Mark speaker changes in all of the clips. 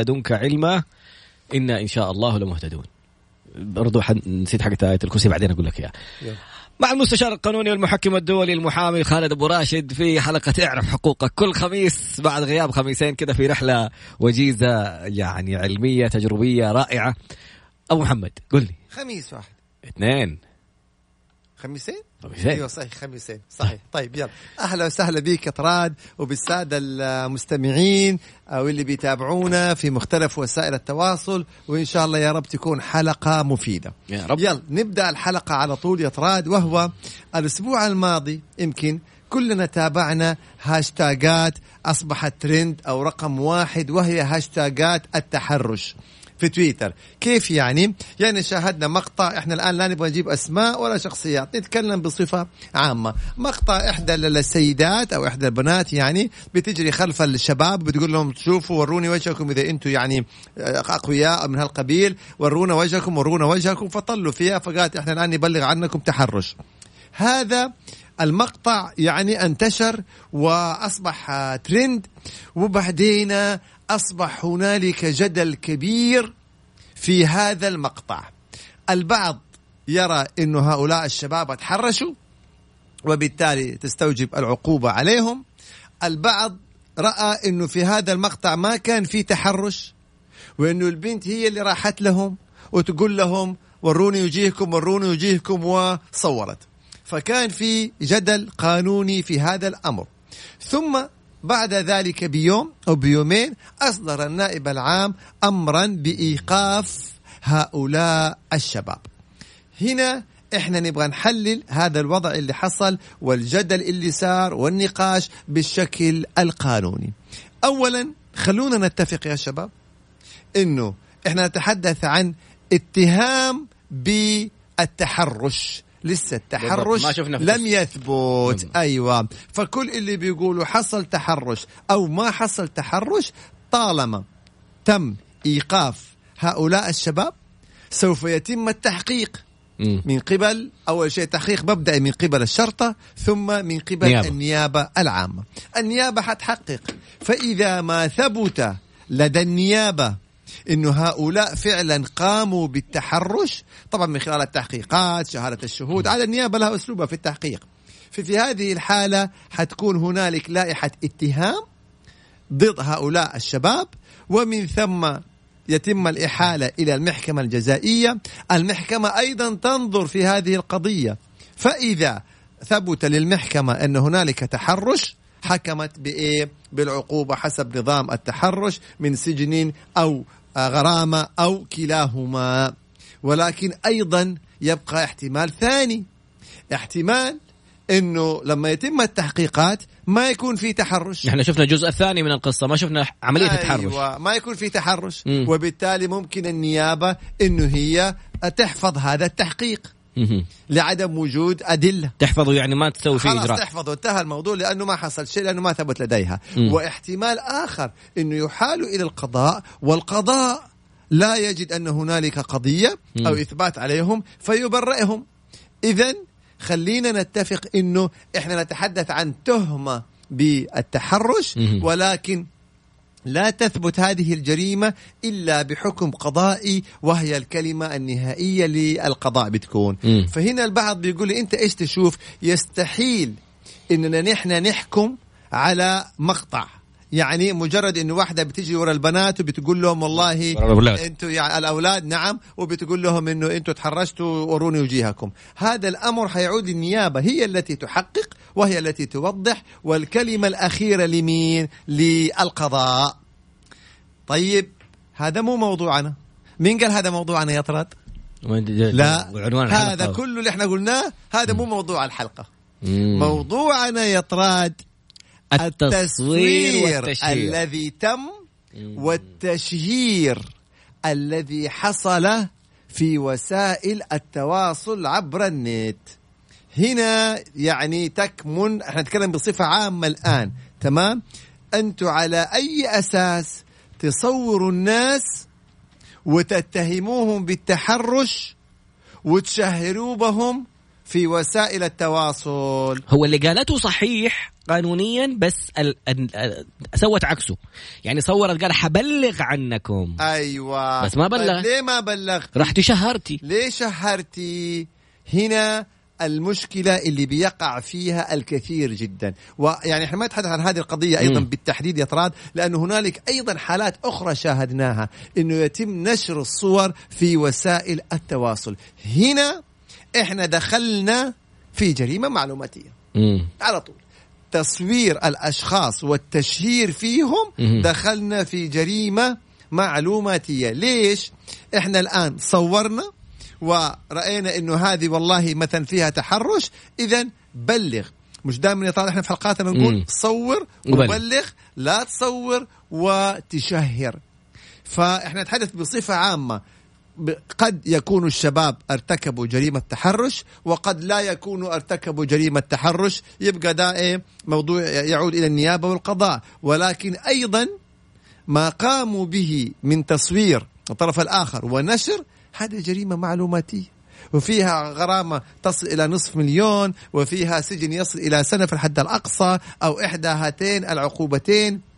Speaker 1: لدنك علما إنا إن شاء الله لمهتدون. برضو حد نسيت حقت آية الكرسي بعدين أقول لك إياها. مع المستشار القانوني والمحكم الدولي المحامي خالد أبو راشد في حلقة اعرف حقوقك كل خميس بعد غياب خميسين كذا في رحلة وجيزة يعني علمية تجربية رائعة. أبو محمد قل لي.
Speaker 2: خميس واحد.
Speaker 1: اثنين.
Speaker 2: خميسين؟
Speaker 1: خميسين
Speaker 2: أيوه صحيح خميسين صحيح. طيب يلا. أهلا وسهلا بك طراد وبالسادة المستمعين أو اللي بيتابعونا في مختلف وسائل التواصل وإن شاء الله يا رب تكون حلقة مفيدة.
Speaker 1: يا رب.
Speaker 2: يلا نبدأ الحلقة على طول يا طراد وهو الأسبوع الماضي يمكن كلنا تابعنا هاشتاجات أصبحت ترند أو رقم واحد وهي هاشتاجات التحرش. في تويتر. كيف يعني؟ يعني شاهدنا مقطع إحنا الآن لا نبغى نجيب أسماء ولا شخصيات نتكلم بصفة عامة. مقطع إحدى السيدات أو إحدى البنات يعني بتجري خلف الشباب بتقول لهم شوفوا وروني وجهكم إذا أنتم يعني أقوياء من هالقبيل ورونا وجهكم ورونا وجهكم فطلوا فيها فقالت إحنا الآن نبلغ عنكم تحرش. هذا المقطع يعني انتشر وأصبح ترند وبعدين أصبح هنالك جدل كبير في هذا المقطع. البعض يرى انه هؤلاء الشباب تحرشوا وبالتالي تستوجب العقوبة عليهم. البعض رأى انه في هذا المقطع ما كان في تحرش وإنه البنت هي اللي راحت لهم وتقول لهم وروني وجيهكم وروني وجيهكم وصورت. فكان في جدل قانوني في هذا الأمر. ثم بعد ذلك بيوم أو بيومين أصدر النائب العام امرا بإيقاف هؤلاء الشباب. هنا إحنا نبغى نحلل هذا الوضع اللي حصل والجدل اللي صار والنقاش بالشكل القانوني. اولا خلونا نتفق يا شباب إنه إحنا نتحدث عن اتهام بالتحرش. لسه التحرش
Speaker 1: ما شفنا
Speaker 2: لم يثبت. أيوه. فكل اللي بيقولوا حصل تحرش أو ما حصل تحرش طالما تم إيقاف هؤلاء الشباب سوف يتم التحقيق.
Speaker 1: مم.
Speaker 2: من قبل أول شيء تحقيق مبدئي من قبل الشرطة ثم من قبل
Speaker 1: نيابة.
Speaker 2: النيابة العامة. النيابة حتحقق. فإذا ما ثبت لدى النيابة إنه هؤلاء فعلا قاموا بالتحرش طبعا من خلال التحقيقات شهادة الشهود على النيابة لها أسلوبها في التحقيق. في في هذه الحالة حتكون هنالك لائحة اتهام ضد هؤلاء الشباب ومن ثم يتم الإحالة إلى المحكمة الجزائية. المحكمة أيضا تنظر في هذه القضية. فإذا ثبت للمحكمة أن هنالك تحرش حكمت بإيه؟ بالعقوبة حسب نظام التحرش من سجن أو غرامة أو كلاهما. ولكن أيضا يبقى احتمال ثاني. احتمال إنه لما يتم التحقيقات ما يكون في تحرش.
Speaker 1: إحنا شفنا الجزء الثاني من القصة ما شفنا عملية التحرش.
Speaker 2: أيوة ما يكون في تحرش.
Speaker 1: مم.
Speaker 2: وبالتالي ممكن النيابة إنه هي تحفظ هذا التحقيق. لعدم وجود أدلة
Speaker 1: تحفظه يعني ما تسوي فيه
Speaker 2: خلاص
Speaker 1: إجراء
Speaker 2: تحفظه انتهى الموضوع لأنه ما حصل شيء لأنه ما ثبت لديها. واحتمال آخر أنه يحال إلى القضاء والقضاء لا يجد أن هنالك قضية أو
Speaker 1: مم.
Speaker 2: إثبات عليهم فيبرئهم إذا خلينا نتفق أنه إحنا نتحدث عن تهمة بالتحرش. ولكن لا تثبت هذه الجريمة إلا بحكم قضائي وهي الكلمة النهائية للقضاء بتكون.
Speaker 1: مم.
Speaker 2: فهنا البعض بيقول لي أنت إيش تشوف؟ يستحيل إننا نحن نحكم على مقطع. يعني مجرد انه واحدة بتجي ورا البنات وبتقول لهم والله. أنتوا يعني الأولاد نعم وبتقول لهم إنه أنتوا تحرشتوا وروني وجيهكم. هذا الأمر حيعود للنيابه هي التي تحقق وهي التي توضح والكلمة الأخيرة لمين؟ للقضاء. طيب هذا مو موضوعنا. مين قال هذا موضوعنا يا طراد؟ لا. هذا كله اللي إحنا قلناه هذا مو موضوع الحلقة.
Speaker 1: مم.
Speaker 2: موضوعنا يا طراد
Speaker 1: التصوير والتشهير.
Speaker 2: الذي تم والتشهير الذي حصل في وسائل التواصل عبر النت. هنا يعني تكمن إحنا نتكلم بصفة عامة الآن تمام؟ أنتم على أي أساس تصوروا الناس وتتهموهم بالتحرش وتشهروا بهم في وسائل التواصل.
Speaker 1: هو اللي قالته صحيح قانونيا بس ال... ال... سوت عكسه. يعني صورت قال حبلغ عنكم.
Speaker 2: أيوه.
Speaker 1: بس ما بلغ.
Speaker 2: طيب ليه ما بلغت؟
Speaker 1: رحتي شهرتي.
Speaker 2: ليه شهرتي؟ هنا المشكلة اللي بيقع فيها الكثير جدا. ويعني إحنا ما نتحدث عن هذه القضية أيضا
Speaker 1: مم.
Speaker 2: بالتحديد يا طراد لأنه هنالك أيضا حالات أخرى شاهدناها أنه يتم نشر الصور في وسائل التواصل. هنا إحنا دخلنا في جريمة معلوماتية
Speaker 1: مم.
Speaker 2: على طول تصوير الأشخاص والتشهير فيهم
Speaker 1: مهم.
Speaker 2: دخلنا في جريمة معلوماتية ليش إحنا الآن صورنا ورأينا إنه هذه والله مثلا فيها تحرش اذا بلغ مش دائما يا طارق إحنا في حلقاتنا نقول
Speaker 1: مم.
Speaker 2: صور
Speaker 1: وبلغ.
Speaker 2: لا تصور وتشهر فإحنا نتحدث بصفة عامة قد يكون الشباب ارتكبوا جريمة تحرش وقد لا يكونوا ارتكبوا جريمة تحرش. يبقى ده إيه؟ موضوع يعود إلى النيابة والقضاء. ولكن أيضا ما قاموا به من تصوير الطرف الآخر ونشر هذه جريمة معلوماتية. وفيها غرامة تصل إلى نصف مليون وفيها سجن يصل إلى سنة في الحد الأقصى أو إحدى هاتين العقوبتين.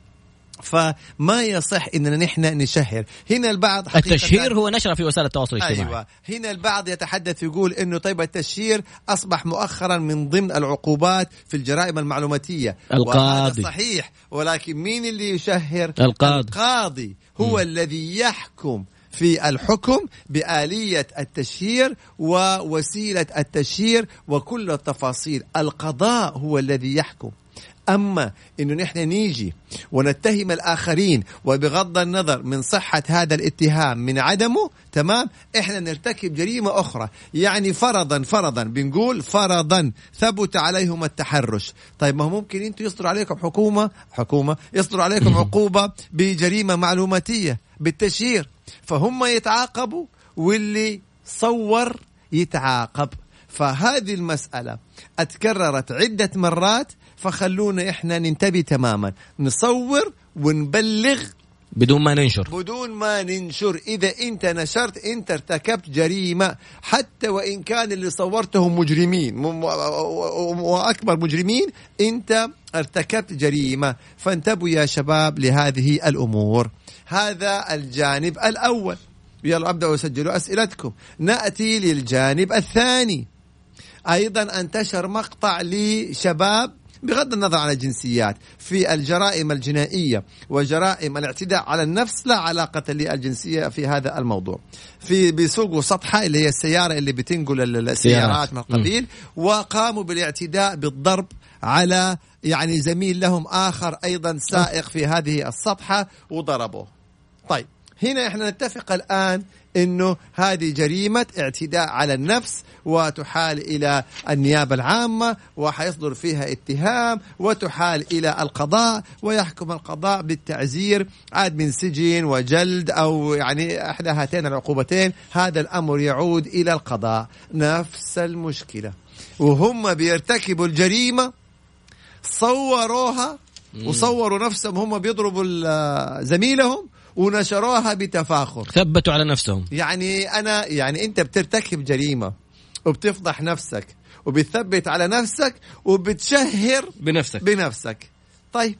Speaker 2: فما يصح إننا نحن نشهر. هنا البعض حقيقة-
Speaker 1: التشهير هو نشرة في وسائل التواصل الاجتماعي.
Speaker 2: أيوه. هنا البعض يتحدث يقول إنه طيب التشهير أصبح مؤخرا من ضمن العقوبات في الجرائم المعلوماتية.
Speaker 1: القاضي.
Speaker 2: صحيح. ولكن مين اللي يشهر؟
Speaker 1: القاضي.
Speaker 2: القاضي هو الذي يحكم في الحكم بآلية التشهير ووسيلة التشهير وكل التفاصيل. القضاء هو الذي يحكم. أما إنه نحن نيجي ونتهم الآخرين وبغض النظر من صحة هذا الاتهام من عدمه تمام؟ إحنا نرتكب جريمة أخرى. يعني فرضا فرضا بنقول فرضا ثبت عليهم التحرش. طيب ما هو ممكن أنتم يصدر عليكم حكومة؟ حكومة. يصدر عليكم عقوبة بجريمة معلوماتية بالتشهير. فهم يتعاقبوا واللي صور يتعاقب. فهذه المسألة أتكررت عدة مرات فخلونا إحنا ننتبه تماما. نصور ونبلغ
Speaker 1: بدون ما ننشر.
Speaker 2: بدون ما ننشر. إذا أنت نشرت أنت ارتكبت جريمة حتى وإن كان اللي صورتهم مجرمين واكبر مجرمين أنت ارتكبت جريمة. فانتبهوا يا شباب لهذه الأمور. هذا الجانب الأول. يلا أبدأوا سجلوا أسئلتكم. نأتي للجانب الثاني. أيضا انتشر مقطع لشباب بغض النظر عن الجنسيات في الجرائم الجنائية وجرائم الاعتداء على النفس لا علاقة للجنسية في هذا الموضوع. في بيسوقوا سطحة اللي هي السيارة اللي بتنقل ال- السيارات من القبيل وقاموا بالاعتداء بالضرب على يعني زميل لهم آخر أيضا سائق في هذه السطحة وضربوه. طيب هنا إحنا نتفق الآن إنه هذه جريمة اعتداء على النفس وتحال إلى النيابة العامة وحيصدر فيها اتهام وتحال إلى القضاء ويحكم القضاء بالتعزير عاد من سجن وجلد أو يعني إحدى هاتين العقوبتين. هذا الأمر يعود إلى القضاء. نفس المشكلة. وهم بيرتكبوا الجريمة صوروها وصوروا نفسهم هم بيضربوا ال- زميلهم ونشروها بتفاخر.
Speaker 1: ثبتوا على نفسهم.
Speaker 2: يعني أنا يعني أنت بترتكب جريمة وبتفضح نفسك وبتثبت على نفسك وبتشهر
Speaker 1: بنفسك.
Speaker 2: بنفسك. طيب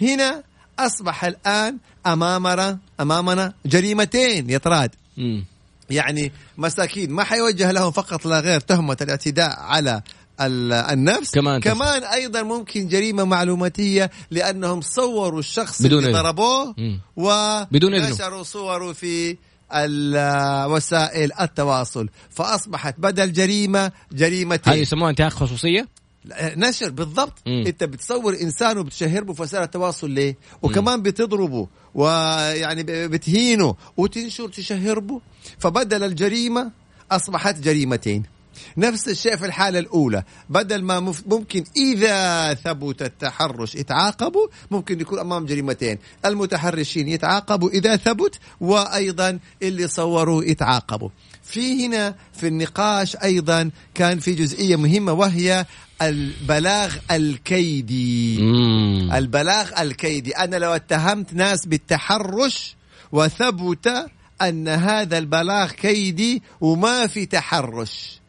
Speaker 2: هنا أصبح الآن أمامنا أمامنا جريمتين يا طراد. يعني مساكين ما حيوجه لهم فقط لا غير تهمة الأعتداء على النفس.
Speaker 1: كمان
Speaker 2: كمان أيضا ممكن جريمة معلوماتية لأنهم صوروا الشخص
Speaker 1: بدون
Speaker 2: اللي. ضربوه.
Speaker 1: بدون.
Speaker 2: ونشروا صوره في وسائل التواصل. فأصبحت بدل جريمة
Speaker 1: هذه
Speaker 2: جريمتين
Speaker 1: يسموها انتهاك خصوصية؟
Speaker 2: نشر بالضبط.
Speaker 1: مم.
Speaker 2: انت بتصور إنسان وبتشهره في وسائل التواصل ليه؟ وكمان بتضربه ويعني بتهينه وتنشر تشهر به فبدل الجريمة أصبحت جريمتين. نفس الشيء في الحالة الأولى. بدل ما ممكن إذا ثبت التحرش يتعاقبوا ممكن يكون أمام جريمتين. المتحرشين يتعاقبوا إذا ثبت وأيضا اللي صوروا يتعاقبوا. في هنا في النقاش أيضا كان في جزئية مهمة وهي البلاغ الكيدي.
Speaker 1: مم.
Speaker 2: البلاغ الكيدي. أنا لو اتهمت ناس بالتحرش وثبت أن هذا البلاغ كيدي وما في تحرش.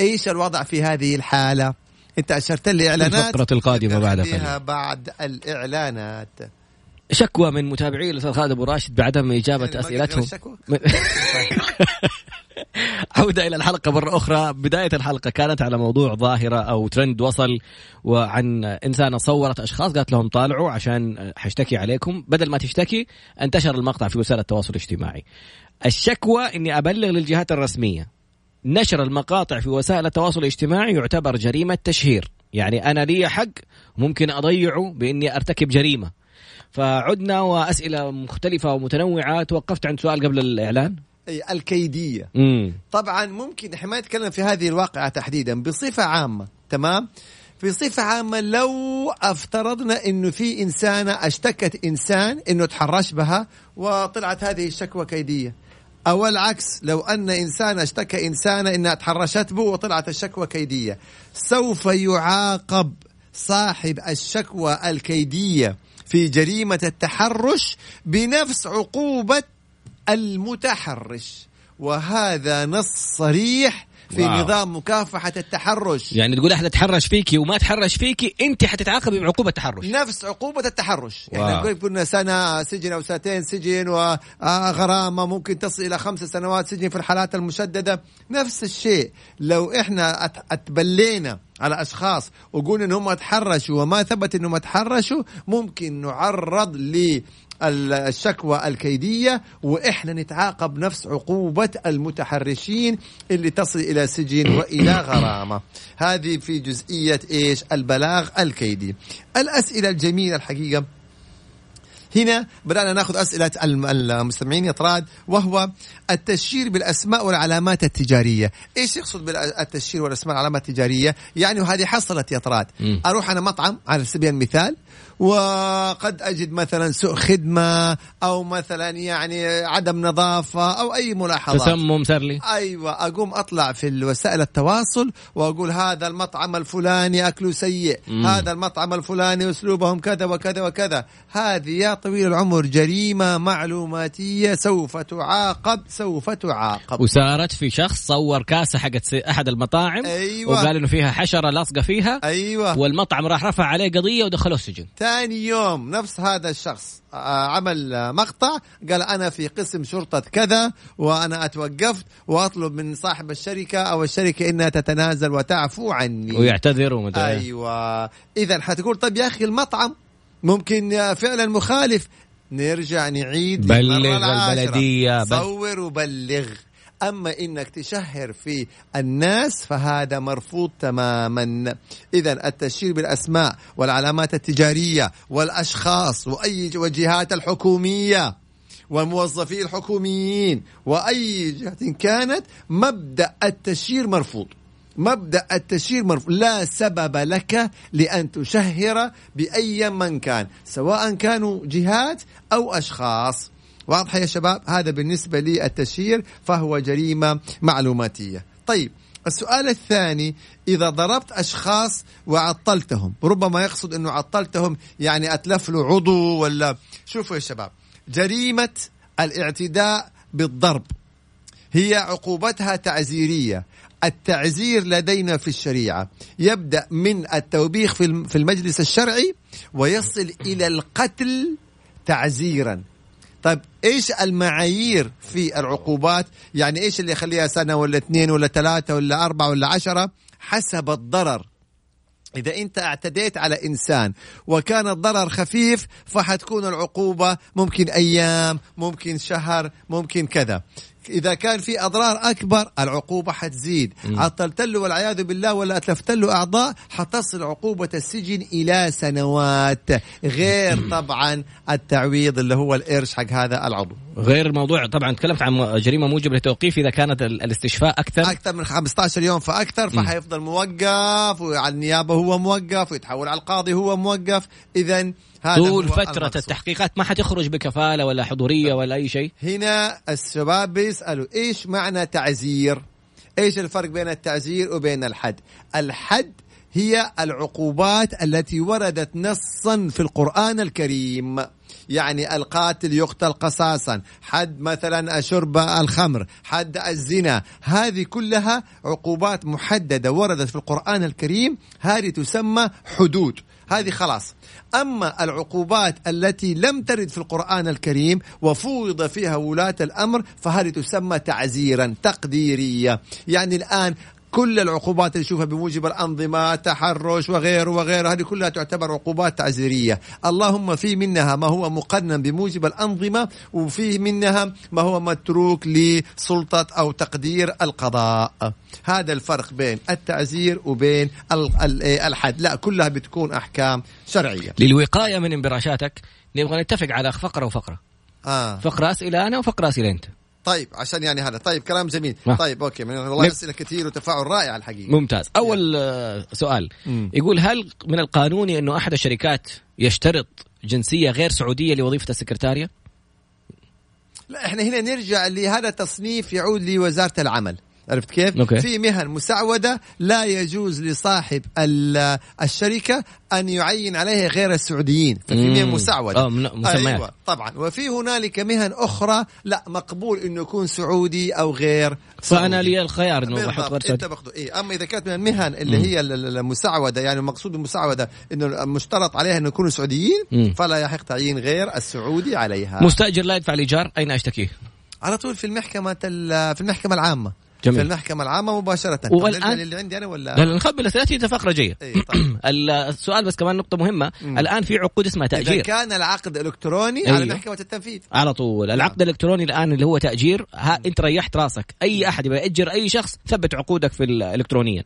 Speaker 2: إيش الوضع في هذه الحالة؟ أنت أشرت لي إعلانات
Speaker 1: الفقرة القادمة بعد قليل.
Speaker 2: بعد الإعلانات.
Speaker 1: شكوى من متابعي الأستاذ خالد أبو راشد بعدم
Speaker 2: إجابة أسئلتهم؟
Speaker 1: من- عودة إلى الحلقة مرة أخرى. بداية الحلقة كانت على موضوع ظاهرة أو ترند وصل وعن إنسانة صورت أشخاص قالت لهم طالعوا عشان حشتكي عليكم. بدل ما تشتكي انتشر المقطع في وسائل التواصل الاجتماعي. الشكوى إني أبلغ للجهات الرسمية. نشر المقاطع في وسائل التواصل الاجتماعي يعتبر جريمة تشهير. يعني أنا لي حق ممكن أضيعه بإني أرتكب جريمة. فعدنا وأسئلة مختلفة ومتنوعة. توقفت عند سؤال قبل الإعلان؟
Speaker 2: الكيدية.
Speaker 1: امم
Speaker 2: طبعا ممكن إحنا ما نتكلم في هذه الواقعة تحديدا بصفة عامة تمام؟ بصفة عامة لو افترضنا إنه في إنسانة اشتكت إنسان إنه تحرش بها وطلعت هذه الشكوى كيدية. أو العكس لو أن إنسان اشتكى انسانة إنها تحرشت به وطلعت الشكوى كيدية. سوف يعاقب صاحب الشكوى الكيدية في جريمة التحرش بنفس عقوبة المتحرش. وهذا نص صريح في
Speaker 1: واو.
Speaker 2: نظام مكافحة التحرش.
Speaker 1: يعني تقول أحد تحرش فيكي وما تحرش فيكي أنت حتتعاقبي بعقوبة تحرش.
Speaker 2: نفس عقوبة التحرش.
Speaker 1: واو.
Speaker 2: يعني نقول كنا سنة سجن أو سنتين سجن وغرامة ممكن تصل إلى خمس سنوات سجن في الحالات المشددة. نفس الشيء. لو إحنا أت- أتبلينا على أشخاص وقلنا إنهم تحرشوا وما ثبت إنهم تحرشوا ممكن نعرض ل الشكوى الكيدية وإحنا نتعاقب نفس عقوبة المتحرشين اللي تصل إلى سجن وإلى غرامة. هذه في جزئية إيش؟ البلاغ الكيدي. الأسئلة الجميلة الحقيقة. هنا بدأنا نأخذ أسئلة الم- المستمعين يا طراد وهو التشهير بالأسماء والعلامات التجارية. إيش يقصد بالتشهير والأسماء والعلامات التجارية؟ يعني وهذه حصلت يا طراد.
Speaker 1: مم.
Speaker 2: أروح أنا مطعم على سبيل المثال وقد أجد مثلا سوء خدمة أو مثلا يعني عدم نظافة أو أي ملاحظات.
Speaker 1: تسمم سرلي
Speaker 2: أيوه أقوم أطلع في وسائل التواصل وأقول هذا المطعم الفلاني أكله سيء
Speaker 1: مم.
Speaker 2: هذا المطعم الفلاني أسلوبهم كذا وكذا وكذا. هذه يا طويل العمر جريمة معلوماتية سوف تعاقب سوف تعاقب.
Speaker 1: وصارت في شخص صور كاسة حقت أحد المطاعم
Speaker 2: أيوة.
Speaker 1: وقال إنه فيها حشرة لاصقة فيها
Speaker 2: أيوه.
Speaker 1: والمطعم راح رفع عليه قضية ودخلوه السجن.
Speaker 2: ثاني يوم نفس هذا الشخص آه، عمل مقطع قال أنا في قسم شرطة كذا وأنا أتوقفت وأطلب من صاحب الشركة أو الشركة إنها تتنازل وتعفو عني.
Speaker 1: ويعتذر ومدري.
Speaker 2: أيوه. اذا حتقول طب يا أخي المطعم ممكن فعلا مخالف. نرجع نعيد.
Speaker 1: بلغ. البلدية، بل-
Speaker 2: صور وبلغ. أما إنك تشهر في الناس فهذا مرفوض تماما. اذا التشهير بالأسماء والعلامات التجارية والأشخاص وأي والجهات الحكومية والموظفين الحكوميين وأي جهة كانت مبدأ التشهير مرفوض. مبدأ التشهير مرفوض. لا سبب لك لأن تشهر بأي من كان سواء كانوا جهات أو أشخاص. واضح يا شباب؟ هذا بالنسبة للتشهير فهو جريمة معلوماتية. طيب السؤال الثاني إذا ضربت أشخاص وعطلتهم ربما يقصد أنه عطلتهم يعني أتلف له عضو ولا شوفوا يا شباب جريمة الاعتداء بالضرب هي عقوبتها تعزيرية. التعزير لدينا في الشريعة يبدأ من التوبيخ في المجلس الشرعي ويصل إلى القتل تعزيرا. طيب إيش المعايير في العقوبات؟ يعني إيش اللي يخليها سنة ولا اثنين ولا ثلاثة ولا أربعة ولا عشرة؟ حسب الضرر. إذا أنت اعتديت على إنسان وكان الضرر خفيف فحتكون العقوبة ممكن أيام ممكن شهر ممكن كذا. إذا كان في أضرار أكبر العقوبة حتزيد. عطلت له والعياذ بالله ولا اتلفت له أعضاء حتصل عقوبة السجن إلى سنوات. غير طبعا التعويض اللي هو القرش حق هذا العضو.
Speaker 1: غير الموضوع طبعا تكلمت عن جريمة موجب للتوقيف إذا كانت الاستشفاء أكثر.
Speaker 2: أكثر من 15 يوم فأكثر فحيفضل موقف وعلى النيابة هو موقف ويتحول على القاضي هو موقف. اذا
Speaker 1: طول فترة المقصود. التحقيقات ما حتخرج بكفالة ولا حضورية ولا أي شيء.
Speaker 2: هنا الشباب بيسألوا إيش معنى تعزير؟ إيش الفرق بين التعزير وبين الحد؟ الحد هي العقوبات التي وردت نصا في القرآن الكريم. يعني القاتل يقتل قصاصا حد مثلا شرب الخمر حد الزنا. هذه كلها عقوبات محددة وردت في القرآن الكريم هذه تسمى حدود. هذه خلاص. أما العقوبات التي لم ترد في القرآن الكريم وفوض فيها ولاة الأمر فهذه تسمى تعزيرا تقديرية. يعني الآن كل العقوبات اللي نشوفها بموجب الأنظمة تحرش وغيره وغيره هذه كلها تعتبر عقوبات تعزيرية اللهم في منها ما هو مقنن بموجب الأنظمة وفي منها ما هو متروك لسلطة أو تقدير القضاء. هذا الفرق بين التعزير وبين إيه، الحد. لا كلها بتكون أحكام شرعية.
Speaker 1: للوقاية من انبراشاتك نبغى نتفق على فقرة وفقرة. آه. فقرة أسئلة أنا وفقرة أسئلة أنت.
Speaker 2: طيب عشان يعني هذا. طيب كلام جميل. آه. طيب okay من والله أسئلة كثير وتفاعل رائع الحقيقة.
Speaker 1: ممتاز. أول يعني. سؤال. مم. يقول هل من القانوني أنه أحد الشركات يشترط جنسية غير سعودية لوظيفة السكرتارية؟
Speaker 2: لا إحنا هنا نرجع لهذا تصنيف يعود لوزارة العمل. عرفت كيف؟
Speaker 1: okay.
Speaker 2: في مهن مسعوده لا يجوز لصاحب الشركة أن يعين عليها غير السعوديين ففي مهن مسعوده
Speaker 1: آه مسميات
Speaker 2: أيوة طبعا وفي هنالك مهن أخرى لا مقبول إنه يكون سعودي أو غير
Speaker 1: سعودي. فأنا لي الخيار إنه
Speaker 2: بحط غير انت باخذه إيه؟ أما إذا كانت من المهن اللي مم. هي المسعوده يعني المقصود المسعوده إنه مشترط عليها إنه يكونوا سعوديين مم. فلا يحق تعيين غير السعودي عليها
Speaker 1: مستأجر لا يدفع الايجار أين اشتكيه؟
Speaker 2: على طول في المحكمة في المحكمة العامة
Speaker 1: جميل.
Speaker 2: في المحكمة العامة مباشرة.
Speaker 1: والآن
Speaker 2: اللي عندي أنا ولا
Speaker 1: لا نخبي الأسئلة فقرة جاية
Speaker 2: إيه طيب.
Speaker 1: السؤال بس كمان نقطة مهمة. مم. الآن في عقود اسمها تأجير.
Speaker 2: إذا كان العقد إلكتروني أيوه. على محكمة التنفيذ.
Speaker 1: على طول. العقد الإلكتروني الآن اللي هو تأجير ها أنت ريحت راسك. أي أحد يبغى يأجر أي شخص ثبت عقودك في الإلكترونيا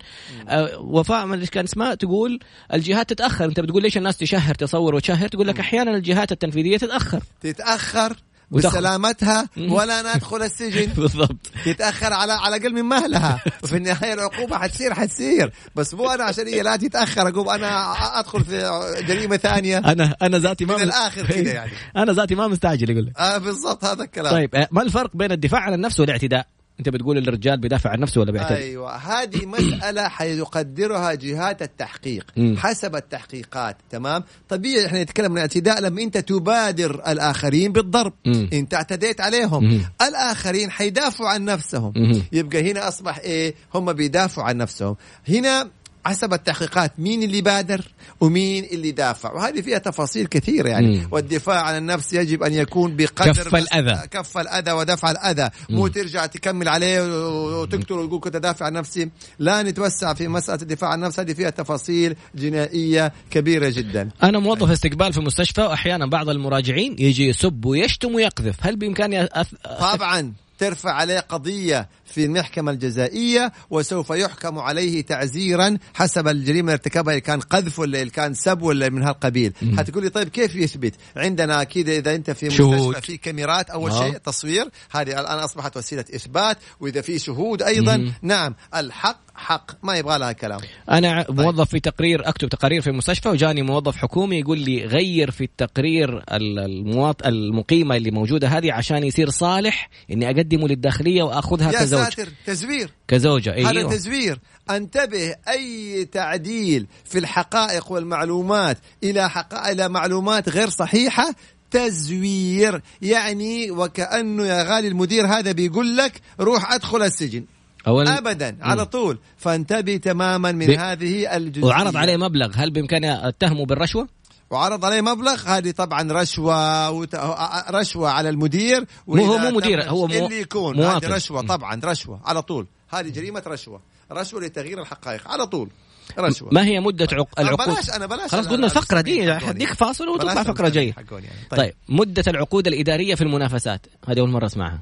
Speaker 1: أه وفاء من كان اسمها تقول الجهات تتأخر. أنت بتقول ليش الناس تشهر تصور وتشهر؟ تقول لك أحيانا الجهات التنفيذية تتأخر.
Speaker 2: تتأخر. بسلامتها ولا ندخل السجن.
Speaker 1: بالضبط.
Speaker 2: تتاخر على على أقل من مهلها. وفي النهاية العقوبة حتصير حتصير. بس مو أنا عشان هي لا تتأخر أقوم أنا أدخل في جريمة ثانية.
Speaker 1: أنا أنا ذاتي ما
Speaker 2: من الآخر كذا يعني.
Speaker 1: أنا ذاتي ما مستعجل يقول لك.
Speaker 2: آه بالضبط هذا الكلام.
Speaker 1: طيب آه، ما الفرق بين الدفاع عن النفس والاعتداء؟ أنت بتقول الرجال بيدافع عن نفسه ولا بيعتدي
Speaker 2: أيوه هذه مسألة حيقدرها جهات التحقيق. حسب التحقيقات تمام طبيعي إحنا نتكلم عن الاعتداء لما أنت تبادر الآخرين بالضرب م. أنت اعتديت عليهم م. الآخرين حيدافعوا عن نفسهم م. يبقى هنا أصبح إيه هم بيدافعوا عن نفسهم هنا حسب التحقيقات مين اللي بادر ومين اللي دافع. وهذه فيها تفاصيل كثيرة يعني. مم. والدفاع عن النفس يجب أن يكون بقدر
Speaker 1: كف الأذى.
Speaker 2: كف الأذى ودفع الأذى. مم. مو ترجع تكمل عليه وتقتل وتقول كنت دافع عن نفسي. لا نتوسع في مسألة الدفاع عن النفس هذه فيها تفاصيل جنائية كبيرة جدا.
Speaker 1: أنا موظف استقبال في مستشفى وأحيانا بعض المراجعين يجي يسب ويشتم ويقذف. هل بإمكاني أث...
Speaker 2: طبعا ترفع عليه قضية في المحكمة الجزائية وسوف يحكم عليه تعزيرا حسب الجريمة اللي ارتكبها كان قذف ولا اللي كان سب ولا من هالقبيل. حتقول لي طيب كيف يثبت؟ عندنا أكيد إذا أنت في مستشفى في كاميرات أول آه. شيء تصوير. هذه الآن أصبحت وسيلة إثبات وإذا في شهود أيضا. مم. نعم الحق حق. ما يبغى لها كلام.
Speaker 1: أنا طيب. موظف في تقرير أكتب تقارير في المستشفى وجاني موظف حكومي يقول لي غير في التقرير المواط المقيمة اللي موجودة هذه عشان يصير صالح إني أقدمه للداخلية وأخذها
Speaker 2: يا
Speaker 1: كزوج
Speaker 2: ساتر تزوير.
Speaker 1: كزوجة
Speaker 2: أيوه. هذا تزوير. انتبه أي تعديل في الحقائق والمعلومات إلى حق... إلى معلومات غير صحيحة تزوير. يعني وكأنه يا غالي المدير هذا بيقول لك روح أدخل السجن. أولا ابدا على طول. فانتبه تماما من ب... هذه الجزئية.
Speaker 1: وعرض عليه مبلغ. هل بامكاني اتهمه بالرشوة؟
Speaker 2: وعرض عليه مبلغ. هذه طبعا رشوة وت... رشوة على المدير
Speaker 1: هو مو مدير هو
Speaker 2: مو... اللي يكون. هذه رشوة طبعا رشوة على طول. هذه جريمة رشوة رشوة لتغيير الحقائق على طول. رشوة.
Speaker 1: ما هي مدة عق... العقود؟
Speaker 2: بلاش أنا بلاش
Speaker 1: خلاص قلنا الفقرة دي حديك فاصل وتطلع فقرة جاية.
Speaker 2: يعني.
Speaker 1: طيب. طيب مدة العقود الإدارية في المنافسات. هذه أول مرة أسمعها.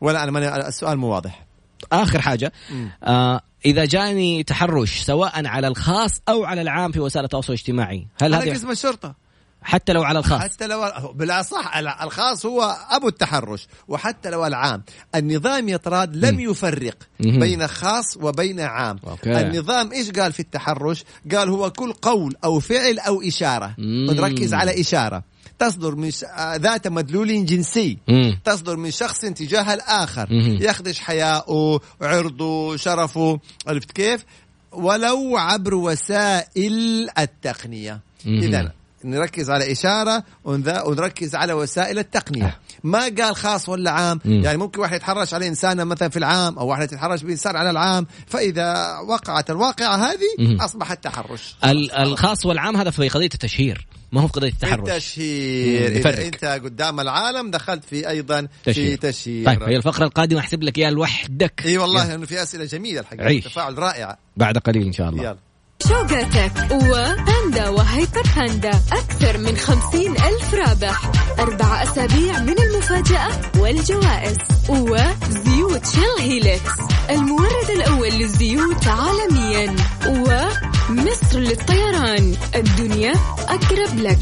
Speaker 2: ولا أنا ماني السؤال مو واضح.
Speaker 1: آخر حاجة.
Speaker 2: مم.
Speaker 1: آه إذا جاني تحرش سواء على الخاص أو على العام في وسائل التواصل الاجتماعي هل
Speaker 2: هذا قسم الشرطة
Speaker 1: حتى لو على الخاص
Speaker 2: حتى لو بلا صح ال- الخاص هو أبو التحرش وحتى لو العام النظام يطراد لم
Speaker 1: مم.
Speaker 2: يفرق
Speaker 1: مهم.
Speaker 2: بين خاص وبين عام
Speaker 1: أوكي.
Speaker 2: النظام إيش قال في التحرش قال هو كل قول أو فعل أو
Speaker 1: إشارة.
Speaker 2: ونركز على إشارة تصدر من ش... آه، ذات مدلول جنسي.
Speaker 1: مم.
Speaker 2: تصدر من شخص تجاه الآخر.
Speaker 1: مهم.
Speaker 2: يخدش حياؤه عرضه شرفه. عرفت كيف؟ ولو عبر وسائل التقنية. إذا نركز على إشارة ونذا- ونركز على وسائل التقنية. ما قال خاص ولا عام؟
Speaker 1: مم.
Speaker 2: يعني ممكن واحد يتحرش على إنسانة مثلا في العام أو واحدة تتحرش بإنسان على العام. فإذا وقعت الواقعة هذه
Speaker 1: مهم.
Speaker 2: أصبح التحرش
Speaker 1: ال- الخاص والعام هذا في قضية التشهير. ما هو في قضية التحرش؟
Speaker 2: التشهير إذا
Speaker 1: نفرق.
Speaker 2: أنت قدام العالم دخلت في أيضا في
Speaker 1: تشهير.
Speaker 2: تشهير.
Speaker 1: طيب هي الفقرة القادمة أحسب لك إياها لوحدك.
Speaker 2: إي والله لأنه في أسئلة جميلة
Speaker 1: الحقيقة.
Speaker 2: تفاعل رائع.
Speaker 1: بعد قليل إن شاء الله.
Speaker 2: يلا.
Speaker 3: شوقاتك وباندا وهيبر باندا أكثر من خمسين ألف رابح. أربع أسابيع من المفاجأة والجوائز. وزيوت شيل هيلكس المورد الأول للزيوت عالميا. ومصر للطيران الدنيا أقرب لك.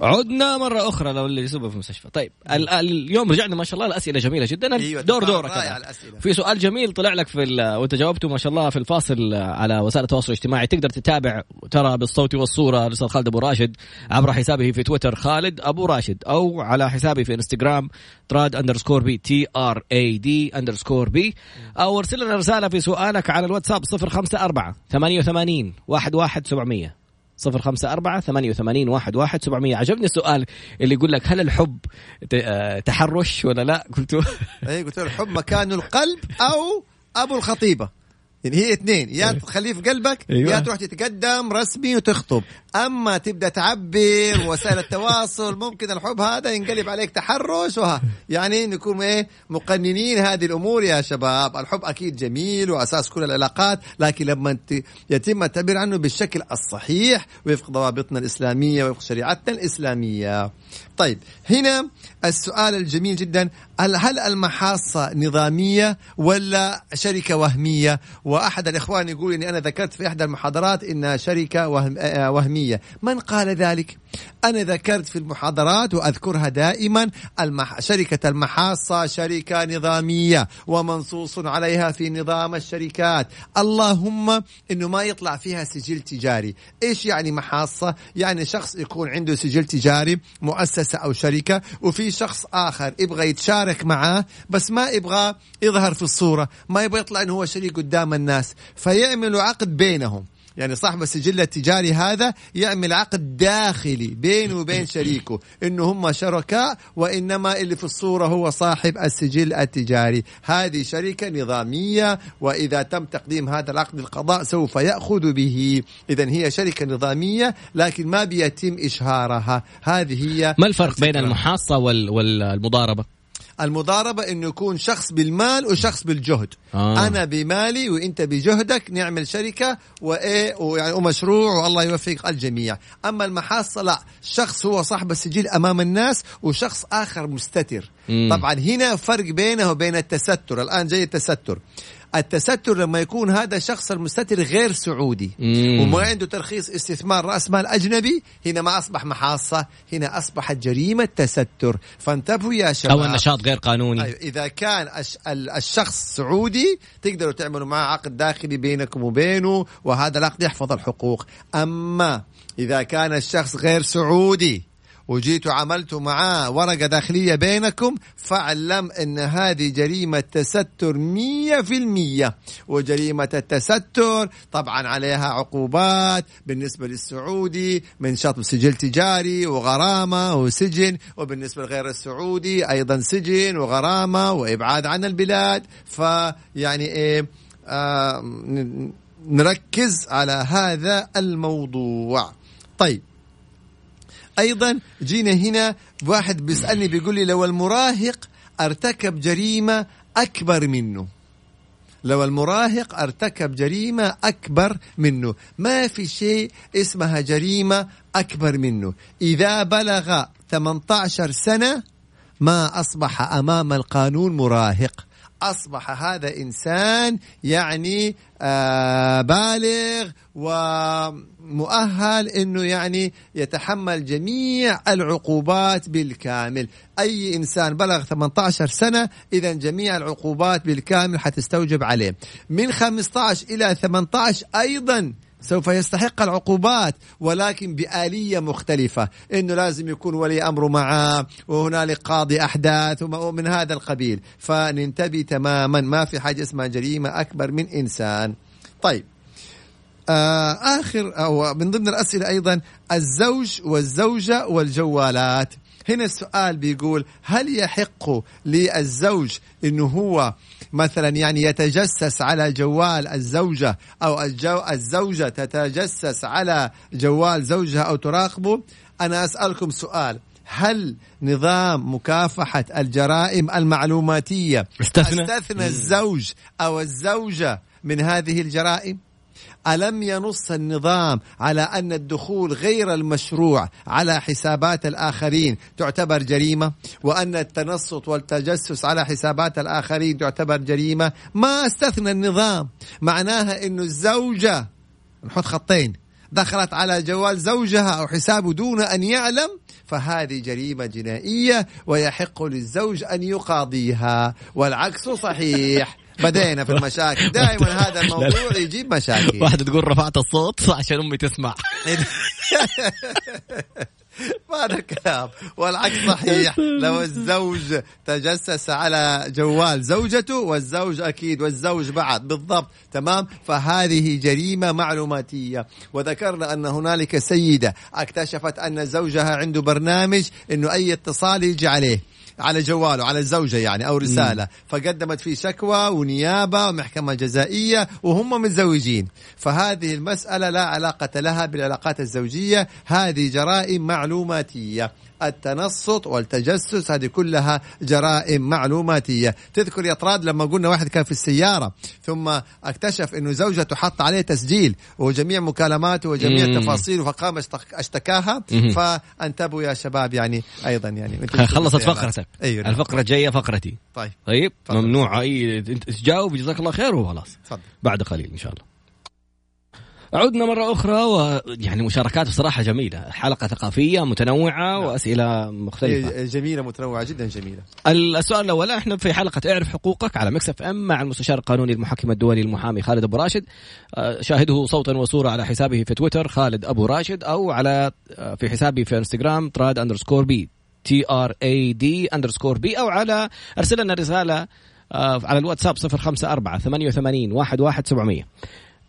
Speaker 1: عدنا مرة أخرى لو اللي يسوبه في المستشفى. طيب ال- ال- اليوم رجعنا ما شاء الله الأسئلة جميلة جدا.
Speaker 2: أيوة،
Speaker 1: دور دورك. في سؤال جميل طلع لك في ال- وأنت جاوبته ما شاء الله في الفاصل على وسائل التواصل الاجتماعي. تقدر تتابع ترى بالصوت والصورة الاستاذ خالد أبو راشد عبر حسابه في تويتر خالد أبو راشد أو على حسابي في إنستغرام طراد underscore B T R A D underscore B أو ارسل لنا رسالة في سؤالك على الواتساب 054 88 11700 صفر خمسة أربعة ثمانية وثمانين واحد واحد سبعمية. عجبني السؤال اللي يقول لك هل الحب آه، تحرش ولا لا؟ قلت
Speaker 2: اي قلت الحب مكانه القلب أو أبو الخطيبة. يعني هي اثنين. يا تخليه في قلبك
Speaker 1: أيوة.
Speaker 2: يا تروح تتقدم رسمي وتخطب. أما تبدأ تعبر وسائل التواصل ممكن الحب هذا ينقلب عليك تحرش وها. يعني نكون إيه مقننين هذه الأمور يا شباب. الحب أكيد جميل وأساس كل العلاقات لكن لما يتم التعبير عنه بالشكل الصحيح وفق ضوابطنا الإسلامية وفق شريعتنا الإسلامية. طيب هنا السؤال الجميل جدا. هل المحاصة نظامية ولا شركة وهمية؟ وأحد الإخوان يقول أني أنا ذكرت في إحدى المحاضرات إنها شركة آه، وهمية. من قال ذلك؟ أنا ذكرت في المحاضرات وأذكرها دائما المح... شركة المحاصة شركة نظامية ومنصوص عليها في نظام الشركات. اللهم أنه ما يطلع فيها سجل تجاري. إيش يعني محاصة؟ يعني شخص يكون عنده سجل تجاري مؤسسة أو شركة وفي شخص آخر يبغى يتشارك معاه بس ما يبغى يظهر في الصورة ما يبغى يطلع أنه هو شريك قدام الناس فيعملوا عقد بينهم. يعني صاحب السجل التجاري هذا يعمل عقد داخلي بينه وبين شريكه. انه هم شركاء وإنما اللي في الصورة هو صاحب السجل التجاري. هذه شركة نظامية وإذا تم تقديم هذا العقد للقضاء سوف يأخذ به. اذا هي شركة نظامية لكن ما بيتم إشهارها. هذه هي
Speaker 1: ما الفرق بين
Speaker 2: الفكرة.
Speaker 1: المحاصة
Speaker 2: المضاربة إنه يكون شخص بالمال وشخص بالجهد.
Speaker 1: آه.
Speaker 2: أنا بمالي وإنت بجهدك نعمل شركة وإيه ويعني ومشروع والله يوفق الجميع. أما المحاصة لا شخص هو صاحب السجل أمام الناس وشخص آخر مستتر.
Speaker 1: مم.
Speaker 2: طبعا هنا فرق بينه وبين التستر. الآن جاي التستر. التستر لما يكون هذا الشخص المستتر غير سعودي.
Speaker 1: مم.
Speaker 2: وما عنده ترخيص استثمار رأس مال أجنبي هنا ما أصبح محاصة هنا أصبحت جريمة تستر. فانتبهوا يا شباب.
Speaker 1: أو النشاط غير قانوني.
Speaker 2: أيوة إذا كان الش- ال- الشخص سعودي تقدروا تعملوا معه عقد داخلي بينكم وبينه وهذا العقد يحفظ الحقوق. أما إذا كان الشخص غير سعودي وجيتوا عملتوا معاه ورقة داخلية بينكم فاعلم أن هذه جريمة تستر مية في المية. وجريمة التستر طبعا عليها عقوبات بالنسبة للسعودي من شطب سجل تجاري وغرامة وسجن وبالنسبة لغير السعودي أيضا سجن وغرامة وإبعاد عن البلاد. فيعني إيه آه نركز على هذا الموضوع. طيب أيضا جينا هنا واحد بيسألني بيقول لي لو المراهق أرتكب جريمة أكبر منه. لو المراهق أرتكب جريمة أكبر منه. ما في شيء اسمها جريمة أكبر منه. إذا بلغ 18 سنة ما أصبح أمام القانون مراهق. أصبح هذا إنسان يعني آه بالغ ومؤهل أنه يعني يتحمل جميع العقوبات بالكامل. أي إنسان بلغ 18 سنة إذا جميع العقوبات بالكامل حتستوجب عليه. من 15 إلى 18 أيضا سوف يستحق العقوبات ولكن بآلية مختلفة. إنه لازم يكون ولي أمره معاه وهنالك قاضي أحداث ومن هذا القبيل. فننتبه تماما. ما في حاجة اسمها جريمة أكبر من إنسان. طيب. آه آخر أو من ضمن الأسئلة أيضا الزوج والزوجة والجوالات. هنا السؤال بيقول هل يحق للزوج إنه هو مثلا يعني يتجسس على جوال الزوجة أو الجو الزوجة تتجسس على جوال زوجها أو تراقبه؟ أنا أسألكم سؤال هل نظام مكافحة الجرائم المعلوماتية
Speaker 1: استثنى,
Speaker 2: أستثنى الزوج أو الزوجة من هذه الجرائم؟ ألم ينص النظام على أن الدخول غير المشروع على حسابات الآخرين تعتبر جريمة؟ وأن التنصت والتجسس على حسابات الآخرين تعتبر جريمة؟ ما استثنى النظام. معناها أنه الزوجة نحط خطين دخلت على جوال زوجها أو حسابه دون أن يعلم فهذه جريمة جنائية ويحق للزوج أن يقاضيها والعكس صحيح. بدينا في المشاكل. دائما هذا الموضوع يجيب مشاكل.
Speaker 1: واحدة تقول رفعت الصوت عشان أمي تسمع.
Speaker 2: ما هذا الكلام. والعكس صحيح. لو الزوج تجسس على جوال زوجته والزوج أكيد والزوج بعد. بالضبط. تمام؟ فهذه جريمة معلوماتية. وذكرنا أن هنالك سيدة اكتشفت أن زوجها عنده برنامج إنه أي اتصال يجي عليه. على جواله على الزوجة يعني أو رسالة. مم. فقدمت فيه شكوى ونيابة ومحكمة جزائية وهم متزوجين. فهذه المسألة لا علاقة لها بالعلاقات الزوجية. هذه جرائم معلوماتية. التنصت والتجسس هذه كلها جرائم معلوماتية. تذكر يا طراد لما قلنا واحد كان في السيارة ثم اكتشف إنه زوجته حط عليه تسجيل وجميع مكالماته وجميع تفاصيله فقام اشتكاها فانتبهوا يا شباب يعني أيضا يعني
Speaker 1: خلصت فقرتك. أيوة نعم. الفقرة الجاية فقرتي.
Speaker 2: طيب.
Speaker 1: طيب ممنوع. أي تجاوب جزاك الله خير وخلاص. بعد قليل إن شاء الله. عدنا مرة أخرى ويعني مشاركات بصراحة جميلة. حلقة ثقافية متنوعة نعم. وأسئلة مختلفة.
Speaker 2: إيه، جميلة متنوعة جدا جميلة.
Speaker 1: السؤال الأول إحنا في حلقة اعرف حقوقك على Mix FM مع المستشار القانوني المحكم الدولي المحامي خالد أبو راشد. آه، شاهده صوتا وصورة على حسابه في تويتر خالد أبو راشد أو على آه، في حسابي في انستغرام طراد underscore B T R A D underscore B أو على أرسل لنا رسالة آه، على الواتساب 054 88 11700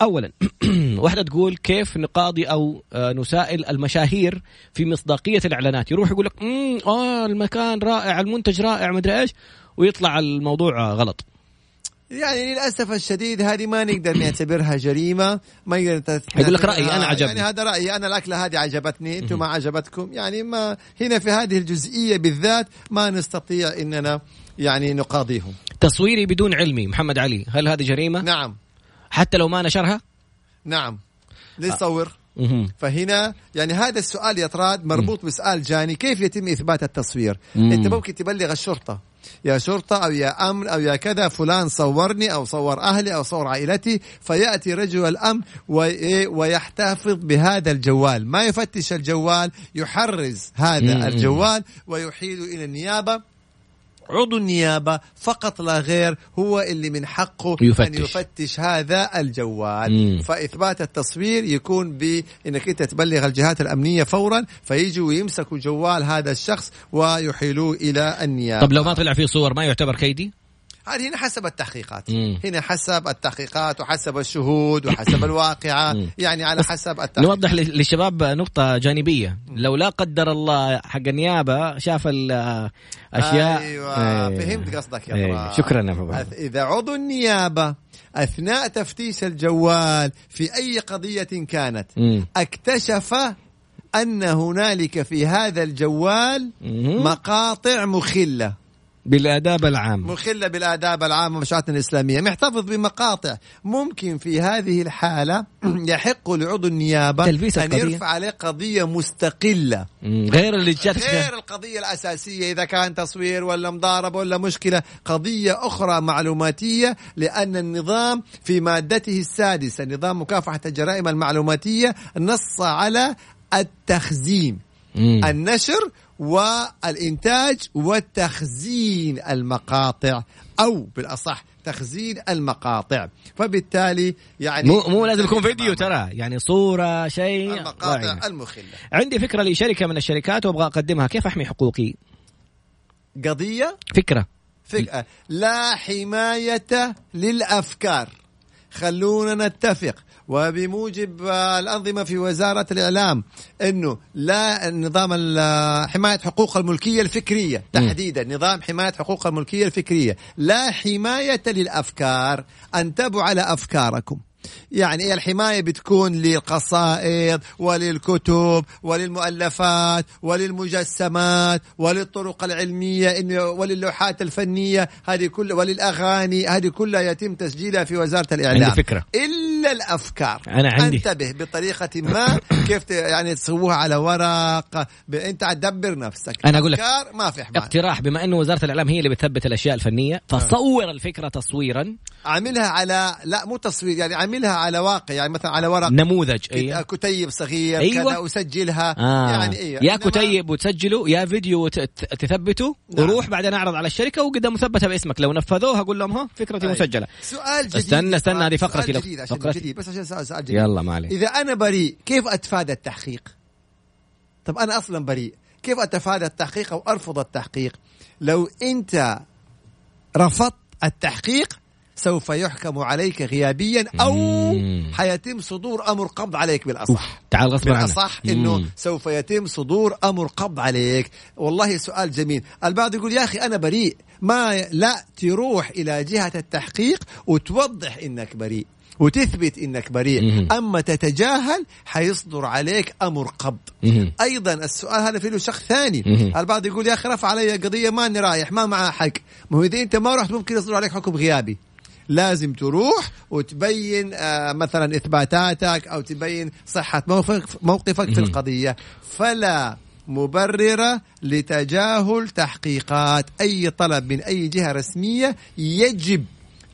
Speaker 1: اولا واحدة تقول كيف نقاضي أو آه، نسائل المشاهير في مصداقية الإعلانات؟ يروح يقول لك آه المكان رائع المنتج رائع مدري إيش. ويطلع الموضوع غلط.
Speaker 2: يعني للأسف الشديد هذه ما نقدر نعتبرها جريمة ما نقدر
Speaker 1: يقول لك رأيي أنا عجبني.
Speaker 2: يعني هذا رأيي أنا الأكلة هذه عجبتني أنتم ما عجبتكم. يعني ما هنا في هذه الجزئية بالذات ما نستطيع إننا يعني نقاضيهم.
Speaker 1: تصويري بدون علمي محمد علي هل هذه جريمة؟
Speaker 2: نعم.
Speaker 1: حتى لو ما نشرها؟
Speaker 2: نعم. ليش صور فهنا يعني هذا السؤال يا طراد مربوط بسؤال جاني. كيف يتم إثبات التصوير؟ أنت ممكن تبلغ الشرطة. يا شرطة أو يا أمن أو يا كذا فلان صورني أو صور أهلي أو صور عائلتي. فيأتي رجل الأمن ويحتفظ بهذا الجوال. ما يفتش الجوال يحرز هذا الجوال ويحيل إلى النيابة. عضو النيابة فقط لا غير هو اللي من حقه
Speaker 1: يفتش.
Speaker 2: أن يفتش هذا الجوال مم. فإثبات التصوير يكون بأنك أنت تبلغ الجهات الأمنية فورا فيجوا ويمسكوا جوال هذا الشخص ويحيلوه إلى النيابة
Speaker 1: طب لو ما طلع فيه صور ما يعتبر كيدي؟
Speaker 2: هذه هنا حسب التحقيقات مم. هنا حسب التحقيقات وحسب الشهود وحسب الواقعة يعني على حسب التحقيقات
Speaker 1: نوضح للشباب نقطة جانبية لو لا قدر الله حق النيابة شاف الأشياء
Speaker 2: أيوة إيه. فهمت قصدك يا إيه.
Speaker 1: شكرا يا
Speaker 2: إذا عضو النيابة أثناء تفتيش الجوال في أي قضية كانت مم. اكتشف أن هنالك في هذا الجوال مم. مقاطع مخلة
Speaker 1: بالآداب العامة
Speaker 2: مخلة بالآداب العامة ومشاعتنا الإسلامية محتفظ بمقاطع ممكن في هذه الحالة يحق لعضو النيابة
Speaker 1: تلبيس
Speaker 2: أن
Speaker 1: القضية.
Speaker 2: يرفع عليه قضية مستقلة.
Speaker 1: غير اللي جات
Speaker 2: غير القضية الأساسية إذا كان تصوير ولا مضاربة ولا مشكلة قضية أخرى معلوماتية لأن النظام في مادته السادسة نظام مكافحة الجرائم المعلوماتية نص على التخزين. النشر والإنتاج وتخزين المقاطع أو بالأصح تخزين المقاطع. فبالتالي يعني
Speaker 1: مو مو لازم يكون فيديو ترى يعني صورة شيء.
Speaker 2: المقاطع
Speaker 1: ضعيفة.
Speaker 2: المخلة.
Speaker 1: عندي فكرة لشركة من الشركات وأبغى أقدمها. كيف أحمي حقوقي؟
Speaker 2: قضية؟
Speaker 1: فكرة.
Speaker 2: فكرة. لا حماية للأفكار. خلونا نتفق. وبموجب الأنظمة في وزارة الإعلام أنه لا نظام حماية حقوق الملكية الفكرية تحديدا نظام حماية حقوق الملكية الفكرية. لا حماية للأفكار انتبهوا على أفكاركم. يعني إيه الحماية؟ بتكون للقصائد وللكتب وللمؤلفات وللمجسمات وللطرق العلمية إنه وللوحات الفنية. هذه كل وللأغاني. هذه كلها يتم تسجيلها في وزارة الإعلام.
Speaker 1: عندي فكرة.
Speaker 2: إلا الأفكار
Speaker 1: أنا عندي.
Speaker 2: انتبه بطريقة ما كيف يعني تسووها على ورق ب... أنت تدبر نفسك
Speaker 1: أنا أقول لك.
Speaker 2: ما في حماية
Speaker 1: اقتراح بما انه وزارة الإعلام هي اللي بتثبت الأشياء الفنية فصور الفكرة تصويرا
Speaker 2: عاملها على لا مو تصوير يعني عاملها على واقع يعني مثلا على ورق
Speaker 1: نموذج أيوه
Speaker 2: كتيب صغير
Speaker 1: أيوة.
Speaker 2: كذا وسجلها
Speaker 1: آه.
Speaker 2: يعني إيه
Speaker 1: يا
Speaker 2: إنما-
Speaker 1: كتيب وتسجله يا فيديو تثبته
Speaker 2: نعم.
Speaker 1: وروح بعدين أعرض على الشركة وقدام مثبتة باسمك لو نفذوها أقول لهم ها فكرتي
Speaker 2: أيوة.
Speaker 1: مسجلة
Speaker 2: سؤال جديد
Speaker 1: استنى- استنى، هذه فقرتي لو- فقرتي.
Speaker 2: جديد بس عشان سؤال سؤال جديد
Speaker 1: يلا ما عليك.
Speaker 2: إذا أنا بريء كيف أتفادى التحقيق؟ طب أنا أصلا بريء. كيف أتفادى التحقيق أو أرفض التحقيق؟ لو أنت رفضت التحقيق سوف يحكم عليك غيابيا أو
Speaker 1: مم.
Speaker 2: حيتم صدور أمر قبض عليك بالأصح.
Speaker 1: تعال غصبا عنك.
Speaker 2: بالأصح
Speaker 1: إنه.
Speaker 2: سوف يتم صدور أمر قبض عليك. والله سؤال جميل. البعض يقول يا أخي أنا بريء. ما لا تروح إلى جهة التحقيق وتوضح إنك بريء. وتثبت إنك بريء. أما تتجاهل حيصدر عليك أمر قبض. أيضا السؤال هذا فيه له شق ثاني. البعض يقول يا أخي رفع علي قضية ماني رايح ما معاه حق ما هو إذا أنت ما رحت ممكن يصدر عليك حكم غيابي لازم تروح وتبين آه مثلا إثباتاتك أو تبين صحة موقفك موقفك في. القضية فلا مبرر لتجاهل تحقيقات أي طلب من أي جهة رسمية يجب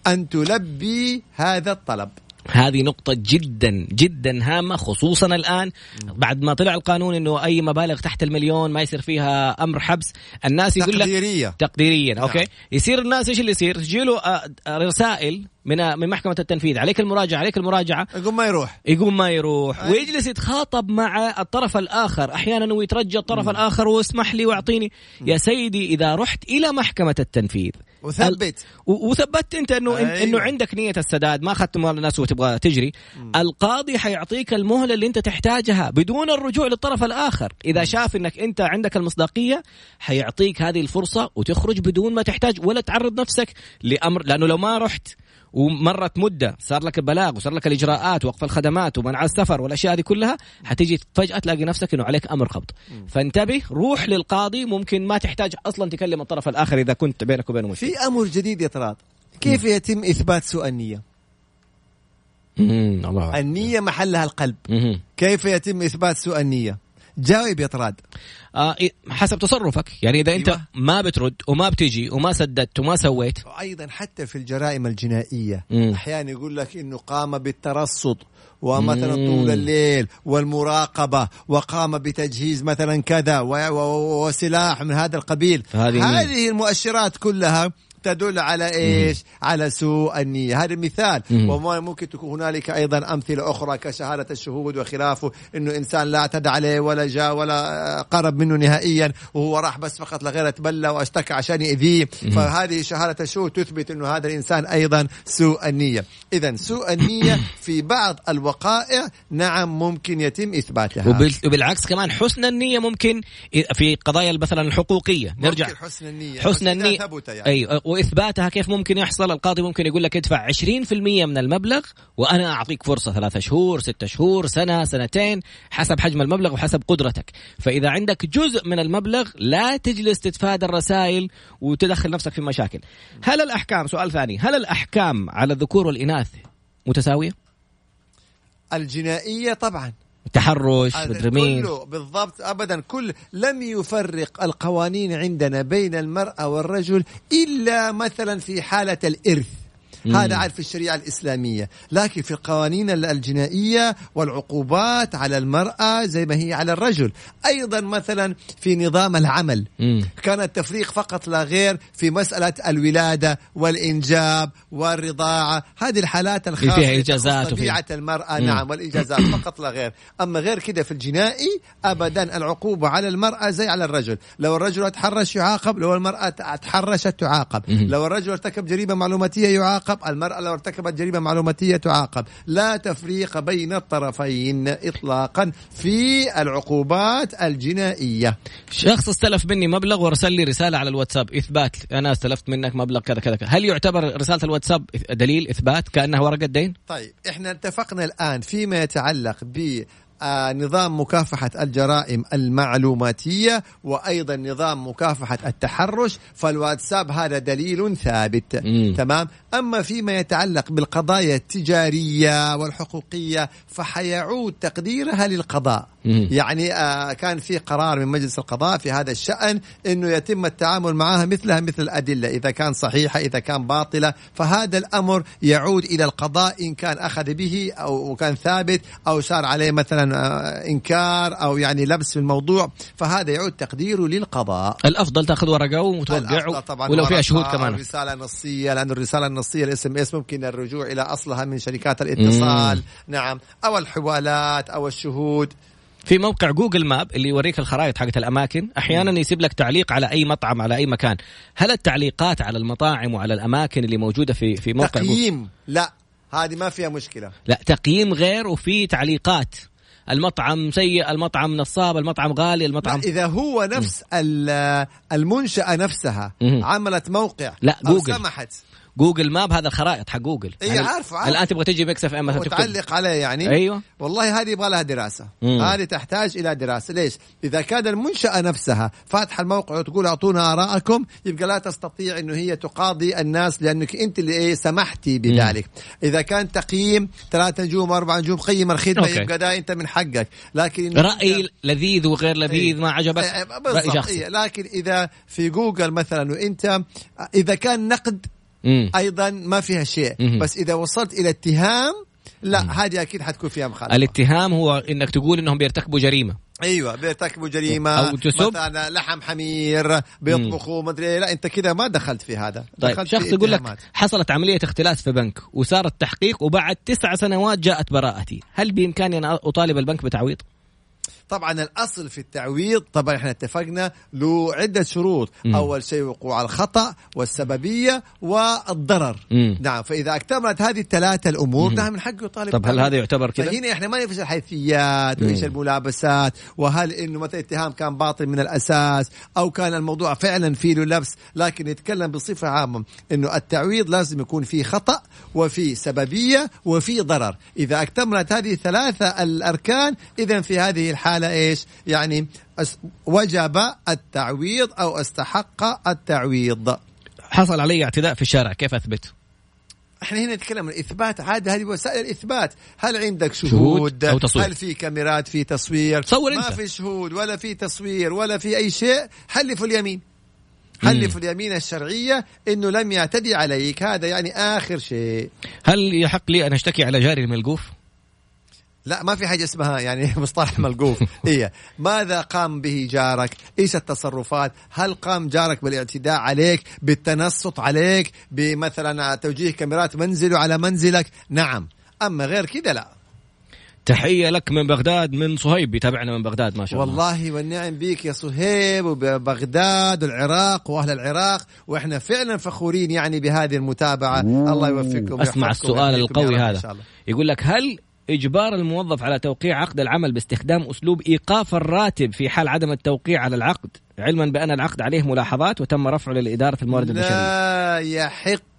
Speaker 2: أن تلبي هذا الطلب.
Speaker 1: هذه نقطة جدا جدا هامة خصوصا الآن بعد ما طلع القانون إنه أي مبالغ تحت المليون ما يصير فيها أمر حبس الناس يقول لك
Speaker 2: تقديرية.
Speaker 1: تقديريا
Speaker 2: نعم.
Speaker 1: أوكي يصير الناس إيش اللي يصير؟ تجيله آه، آه، رسائل من من محكمة التنفيذ. عليك المراجعة عليك المراجعة.
Speaker 2: يقول ما يروح.
Speaker 1: يقوم ما يروح.
Speaker 2: أي.
Speaker 1: ويجلس يتخاطب مع الطرف الآخر. أحيانا ويترجى الطرف الآخر واسمح لي واعطيني. يا سيدي إذا رحت إلى محكمة التنفيذ.
Speaker 2: وثبت.
Speaker 1: و- وثبتت أنت إنه
Speaker 2: أيوة.
Speaker 1: أيوة. إنه عندك نية السداد. ما أخذت مال الناس وتبغى تجري. القاضي حيعطيك المهلة اللي أنت تحتاجها بدون الرجوع للطرف الآخر. إذا شاف إنك أنت عندك المصداقية حيعطيك هذه الفرصة وتخرج بدون ما تحتاج ولا تعرض نفسك لأمر لأنه لو ما رحت ومرت مدة صار لك البلاغ وصار لك الإجراءات وقف الخدمات ومنع السفر والأشياء هذه كلها حتيجي فجأة تلاقي نفسك إنه عليك أمر قبض فانتبه روح للقاضي ممكن ما تحتاج أصلا تكلم الطرف الآخر إذا كنت بينك وبينه مشكلة
Speaker 2: في أمر جديد يا طراد كيف يتم إثبات سوء
Speaker 1: النية؟ الله.
Speaker 2: النية محلها القلب. كيف يتم إثبات سوء النية؟ جاوب يا طراد
Speaker 1: آه حسب تصرفك يعني إذا أنت
Speaker 2: أيوة.
Speaker 1: ما بترد وما بتجي وما سددت وما سويت
Speaker 2: وأيضا حتى في الجرائم
Speaker 1: الجنائية.
Speaker 2: أحيانا يقول لك إنه قام بالترصد ومثلا. طول الليل والمراقبة وقام بتجهيز مثلا كذا و- و- وسلاح من هذا القبيل
Speaker 1: فهذه
Speaker 2: هذه المؤشرات كلها تدل على إيش؟ على سوء النية، هذا مثال.
Speaker 1: مم.
Speaker 2: وممكن تكون هنالك أيضا أمثلة أخرى كشهادة الشهود وخلافه إنه إنسان لا اعتدى عليه ولا جاء ولا قرب منه نهائيا وهو راح بس فقط لغير تبلى واشتكى عشان يأذيه، فهذه شهادة الشهود تثبت إنه هذا الإنسان أيضا سوء النية، اذا سوء النية في بعض الوقائع نعم ممكن يتم إثباتها.
Speaker 1: وبال- وبالعكس كمان حسن النية ممكن في قضايا مثلا الحقوقية. نرجع.
Speaker 2: حسن النية.
Speaker 1: حسن النية
Speaker 2: ثبت يعني.
Speaker 1: أيوه وإثباتها كيف ممكن يحصل. القاضي ممكن يقول لك ادفع 20% من المبلغ وأنا أعطيك فرصة ثلاثة شهور ستة شهور سنة سنتين حسب حجم المبلغ وحسب قدرتك. فإذا عندك جزء من المبلغ لا تجلس تتفادى الرسائل وتدخل نفسك في مشاكل. هل الأحكام سؤال ثاني هل الأحكام على الذكور والإناث متساوية؟
Speaker 2: الجنائية طبعا.
Speaker 1: تحرش مدري مين.
Speaker 2: كله بالضبط ابدا كل لم يفرق القوانين عندنا بين المرأة والرجل إلا مثلا في حالة الإرث. هذا عاد في الشريعة الإسلامية. لكن في القوانين الجنائية والعقوبات على المرأة زي ما هي على الرجل. أيضا مثلا في نظام العمل.
Speaker 1: مم.
Speaker 2: كان التفريق فقط لا غير في مسألة الولادة والإنجاب والرضاعة. هذه الحالات الخاصة
Speaker 1: فيها إجازات
Speaker 2: طبيعة المرأة.
Speaker 1: مم.
Speaker 2: نعم والإجازات فقط لا غير. أما غير كده في الجنائي أبدا العقوبة على المرأة زي على الرجل. لو الرجل تحرش يعاقب لو المرأة تحرشت تعاقب.
Speaker 1: مم.
Speaker 2: لو الرجل ارتكب جريمة معلوماتية يعاقب المرأة لو ارتكبت جريمة معلوماتية تعاقب. لا تفريق بين الطرفين إطلاقا في العقوبات الجنائية.
Speaker 1: شخص استلف مني مبلغ وارسل لي رسالة على الواتساب. إثبات. أنا استلفت منك مبلغ كذا كذا. هل يعتبر رسالة الواتساب دليل إثبات كانها ورقة دين؟
Speaker 2: طيب إحنا اتفقنا الآن فيما يتعلق ب نظام مكافحة الجرائم المعلوماتية وأيضا نظام مكافحة التحرش فالواتساب هذا دليل ثابت
Speaker 1: مم.
Speaker 2: تمام أما فيما يتعلق بالقضايا التجارية والحقوقية فحيعود تقديرها للقضاء
Speaker 1: مم.
Speaker 2: يعني آه، كان في قرار من مجلس القضاء في هذا الشأن أنه يتم التعامل معها مثلها مثل الأدلة إذا كان صحيحة إذا كان باطلة. فهذا الأمر يعود إلى القضاء إن كان أخذ به أو كان ثابت أو صار عليه مثلا آه، إنكار أو يعني لبس في الموضوع. فهذا يعود تقديره للقضاء.
Speaker 1: الأفضل تأخذ ورقة وتوقع
Speaker 2: الأفضل طبعا
Speaker 1: ولو فيها
Speaker 2: ورقة
Speaker 1: شهود كمان.
Speaker 2: رسالة نصية لأن الرسالة النصية ال SMS ممكن الرجوع إلى أصلها من شركات الاتصال. نعم. أو الحوالات أو الشهود.
Speaker 1: في موقع Google Map اللي يوريك الخرائط حقت الأماكن أحيانا يسيب لك تعليق على أي مطعم على أي مكان. هل التعليقات على المطاعم وعلى الأماكن اللي موجودة في في موقع جوجل
Speaker 2: تقييم. لا هذه ما فيها مشكلة.
Speaker 1: لا تقييم غير وفي تعليقات. المطعم سيء المطعم نصاب المطعم غالي
Speaker 2: لا
Speaker 1: المطعم
Speaker 2: إذا هو نفس ال- المنشأة نفسها. عملت موقع
Speaker 1: لا،
Speaker 2: أو
Speaker 1: جوجل.
Speaker 2: سمحت.
Speaker 1: Google Map هذا الخرائط حق جوجل.
Speaker 2: إيه،
Speaker 1: يعني
Speaker 2: عارفه، عارفه.
Speaker 1: الان تبغى تجي Mix FM مثلا
Speaker 2: وتعلق عليه يعني.
Speaker 1: أيوه.
Speaker 2: والله هذه يبغى لها دراسة.
Speaker 1: مم.
Speaker 2: هذه تحتاج إلى دراسة. ليش؟ إذا كان المنشأة نفسها فاتحة الموقع وتقول أعطونا آراءكم يبقى لا تستطيع أنه هي تقاضي الناس لأنك أنت اللي إيه سمحتي بذلك. إذا كان تقييم ثلاثة نجوم أربعة نجوم قيم الخدمة
Speaker 1: okay.
Speaker 2: يبقى ده أنت من حقك. لكن
Speaker 1: رأي لذيذ وغير لذيذ
Speaker 2: إيه.
Speaker 1: ما عجبك؟
Speaker 2: إيه،
Speaker 1: رأي
Speaker 2: بالضبط.
Speaker 1: شخصي.
Speaker 2: إيه. لكن إذا في جوجل مثلا وإنت إذا كان نقد
Speaker 1: مم.
Speaker 2: أيضا ما فيها شيء
Speaker 1: مم.
Speaker 2: بس إذا وصلت إلى اتهام لا هذه أكيد حتكون فيها مخالفة
Speaker 1: الاتهام هو إنك تقول إنهم بيرتكبوا جريمة
Speaker 2: أيوه بيرتكبوا جريمة
Speaker 1: أو تسب.
Speaker 2: مثلا لحم حمير بيطبخوا مدري إيه. لا أنت كذا ما دخلت في هذا
Speaker 1: طيب
Speaker 2: دخلت
Speaker 1: شخص
Speaker 2: في
Speaker 1: يقول لك. حصلت عملية اختلاس في بنك وصار التحقيق وبعد تسع سنوات جاءت براءتي هل بإمكاني أن أطالب البنك بتعويض
Speaker 2: طبعا الأصل في التعويض طبعا إحنا اتفقنا له عده شروط
Speaker 1: مم.
Speaker 2: أول شيء وقوع الخطأ والسببية والضرر
Speaker 1: مم.
Speaker 2: نعم فإذا اكتملت هذه الثلاثة الأمور
Speaker 1: مم.
Speaker 2: نعم من حقه يطالب
Speaker 1: طب هل. هذا يعتبر كذا
Speaker 2: فهنا إحنا ما نفس الحيثيات. وايش الملابسات وهل إنه مثلا اتهام كان باطل من الأساس أو كان الموضوع فعلا فيه له لبس لكن نتكلم بصفة عامة إنه التعويض لازم يكون فيه خطأ وفي سببية وفي ضرر إذا اكتملت هذه الثلاثة الأركان اذا في هذه الحالة إيش؟ يعني وجب التعويض أو استحق التعويض.
Speaker 1: حصل علي اعتداء في الشارع كيف أثبت؟
Speaker 2: إحنا هنا نتكلم عن الاثبات عاد هذه وسائل الإثبات. هل عندك شهود,
Speaker 1: شهود؟ أو تصوير.
Speaker 2: هل في كاميرات في تصوير؟
Speaker 1: صور
Speaker 2: ما
Speaker 1: أنت.
Speaker 2: في شهود ولا في تصوير ولا في أي شيء. حلف اليمين. حلف اليمين الشرعية إنه لم يعتدي عليك. هذا يعني آخر شيء.
Speaker 1: هل يحق لي أن أشتكي على جاري الملقوف
Speaker 2: لا ما في حاجة اسمها يعني مصطلح ملقوف. هي ماذا قام به جارك؟ إيش التصرفات؟ هل قام جارك بالاعتداء عليك بالتنصت عليك بمثلا توجيه كاميرات منزله على منزلك؟ نعم. أما غير كذا لا.
Speaker 1: تحية لك من بغداد من صهيب. بيتابعنا من بغداد ما شاء الله.
Speaker 2: والله والنعم بيك يا صهيب وبغداد والعراق وأهل العراق وإحنا فعلا فخورين يعني بهذه المتابعة. الله يوفقكم
Speaker 1: أسمع
Speaker 2: ويحفظكم
Speaker 1: السؤال القوي هذا.
Speaker 2: شاء الله.
Speaker 1: يقول لك هل إجبار الموظف على توقيع عقد العمل باستخدام أسلوب إيقاف الراتب في حال عدم التوقيع على العقد علما بأن العقد عليه ملاحظات وتم رفعه لاداره الموارد البشرية.
Speaker 2: لا يحق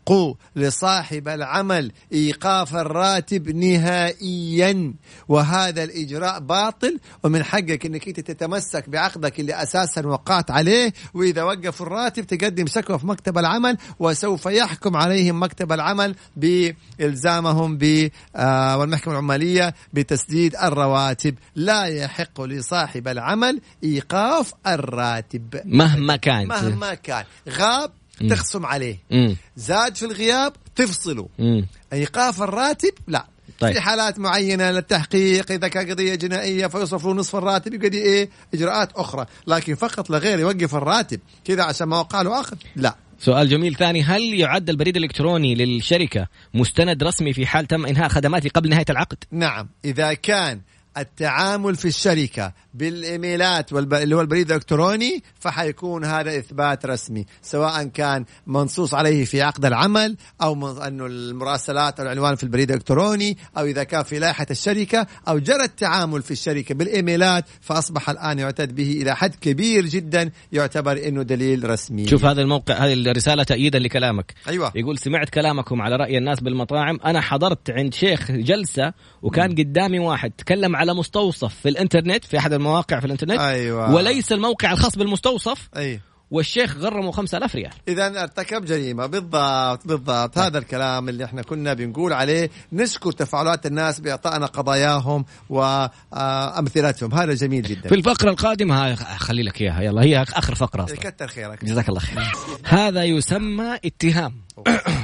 Speaker 2: لصاحب العمل إيقاف الراتب نهائيا. وهذا الإجراء باطل ومن حقك إنك أنت تتمسك بعقدك اللي أساسا وقعت عليه. وإذا وقف الراتب تقدم شكوى في مكتب العمل وسوف يحكم عليهم مكتب العمل بإلزامهم ب آه، والمحكمة العمالية بتسديد الرواتب. لا يحق لصاحب العمل إيقاف الراتب.
Speaker 1: مهما كان
Speaker 2: مهما كان. غاب تخصم عليه.
Speaker 1: مم.
Speaker 2: زاد في الغياب تفصله.
Speaker 1: مم.
Speaker 2: إيقاف الراتب لا.
Speaker 1: طيب.
Speaker 2: في حالات معينة للتحقيق إذا كان قضية جنائية فيصرف له نصف الراتب يبقى دي إيه؟ إجراءات أخرى. لكن فقط لغير يوقف الراتب. كذا عشان ما وقع له آخر. لا.
Speaker 1: سؤال جميل ثاني. هل يعد البريد الإلكتروني للشركة مستند رسمي في حال تم إنهاء خدماته قبل نهاية العقد؟
Speaker 2: نعم. إذا كان التعامل في الشركة بالإيميلات والب... اللي هو البريد الإلكتروني فحيكون هذا إثبات رسمي سواء كان منصوص عليه في عقد العمل أو من... أنه المراسلات أو العنوان في البريد الإلكتروني أو إذا كان في لائحة الشركة أو جرى التعامل في الشركة بالإيميلات فأصبح الآن يعتد به إلى حد كبير جدا يعتبر أنه دليل رسمي.
Speaker 1: شوف هذا الموقع هذه الرسالة تأييدا لكلامك.
Speaker 2: أيوة.
Speaker 1: يقول سمعت كلامكم على رأي الناس بالمطاعم. أنا حضرت عند شيخ جلسة وكان قدامي واحد تكلم على مستوصف في الإنترنت في أحد المواقع في الإنترنت
Speaker 2: أيوة.
Speaker 1: وليس الموقع الخاص بالمستوصف.
Speaker 2: أي.
Speaker 1: والشيخ غرمه 5000 ريال.
Speaker 2: اذا أرتكب جريمة. بالضبط بالضبط. هذا الكلام اللي إحنا كنا بنقول عليه. نشكر تفاعلات الناس بإعطائنا قضاياهم وأمثلتهم. هذا جميل جدا.
Speaker 1: في الفقرة القادمة هاي خلي لك إياها. يلا هي آخر فقرة أصلا.
Speaker 2: كتر خيرك.
Speaker 1: جزاك الله خير. هذا يسمى اتهام.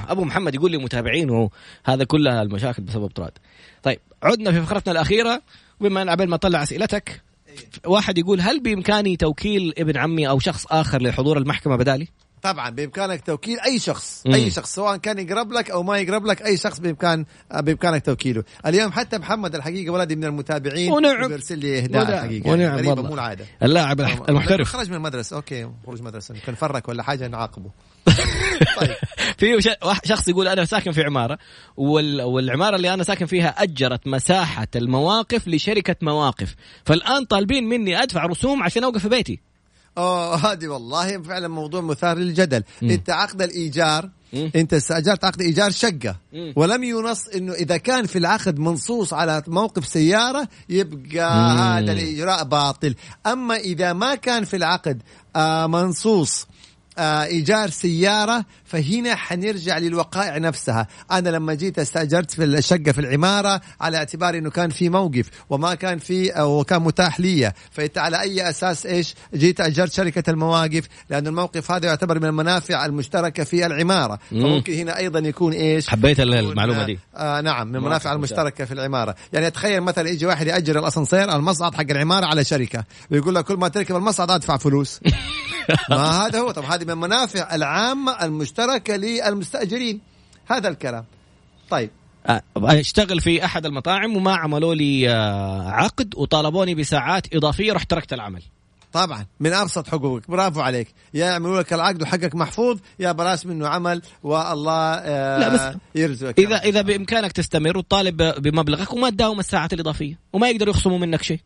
Speaker 1: أبو محمد يقول لي متابعينه هذا كلها المشاكل بسبب طراد. طيب عدنا في فقرتنا الأخيرة. بما ان عبال ما طلع أسئلتك واحد يقول هل بإمكاني توكيل ابن عمي أو شخص آخر لحضور المحكمة بدالي؟
Speaker 2: طبعا بإمكانك توكيل أي شخص
Speaker 1: مم.
Speaker 2: أي شخص سواء كان يقرب لك أو ما يقرب لك أي شخص بإمكان بإمكانك توكيله اليوم حتى محمد الحقيقة ولدي من المتابعين
Speaker 1: ونعم.
Speaker 2: بيرسل لي إهداء
Speaker 1: ونعم.
Speaker 2: الحقيقة
Speaker 1: ونعم
Speaker 2: غريبه. مو العادة
Speaker 1: اللاعب المحترف
Speaker 2: خرج من المدرسة okay خروج مدرسه كان فرق ولا حاجة نعاقبه طيب
Speaker 1: في شخص يقول أنا ساكن في عمارة وال... والعمارة اللي أنا ساكن فيها أجرت مساحة المواقف لشركة مواقف فالآن طالبين مني أدفع رسوم عشان أوقف في بيتي
Speaker 2: أوه هذه والله فعلا موضوع مثار للجدل. أنت عقد
Speaker 1: الإيجار.
Speaker 2: أنت استأجرت عقد إيجار
Speaker 1: شقة.
Speaker 2: ولم ينص إنه إذا كان في العقد منصوص على موقف سيارة يبقى. هذا الإجراء باطل أما إذا ما كان في العقد آه منصوص إيجار سيارة فهنا حنرجع للوقائع نفسها. أنا لما جيت استأجرت في الشقة في العمارة على اعتبار إنه كان في موقف وما كان في أو كان متاح لي. فإنت على أي أساس إيش؟ جيت أجرت شركة المواقف لأن الموقف هذا يعتبر من المنافع المشتركة في العمارة.
Speaker 1: مم.
Speaker 2: فممكن هنا أيضا يكون إيش؟
Speaker 1: حبيت المعلومة دي.
Speaker 2: آه نعم من المنافع المشتركة في العمارة. يعني تخيل مثلا يجي واحد يأجر الأسانسير المصعد حق العمارة على شركة. ويقول لك كل ما تركب المصعد أدفع فلوس. ما هذا هو. طب هذه من المنافع العامة المشتركة للمستأجرين. هذا الكلام. طيب.
Speaker 1: آه، اشتغل في أحد المطاعم وما عملوا لي آه، عقد وطالبوني بساعات إضافية رحت تركت العمل.
Speaker 2: طبعا. من أبسط حقوقك. برافو عليك. يا يعملوا لك العقد وحقك محفوظ يا بلاش منه عمل والله آه
Speaker 1: لا بس
Speaker 2: يرزقك
Speaker 1: إذا إذا بإمكانك تستمر وتطالب بمبلغك وما تداوم الساعات الإضافية وما يقدروا يخصموا منك شيء.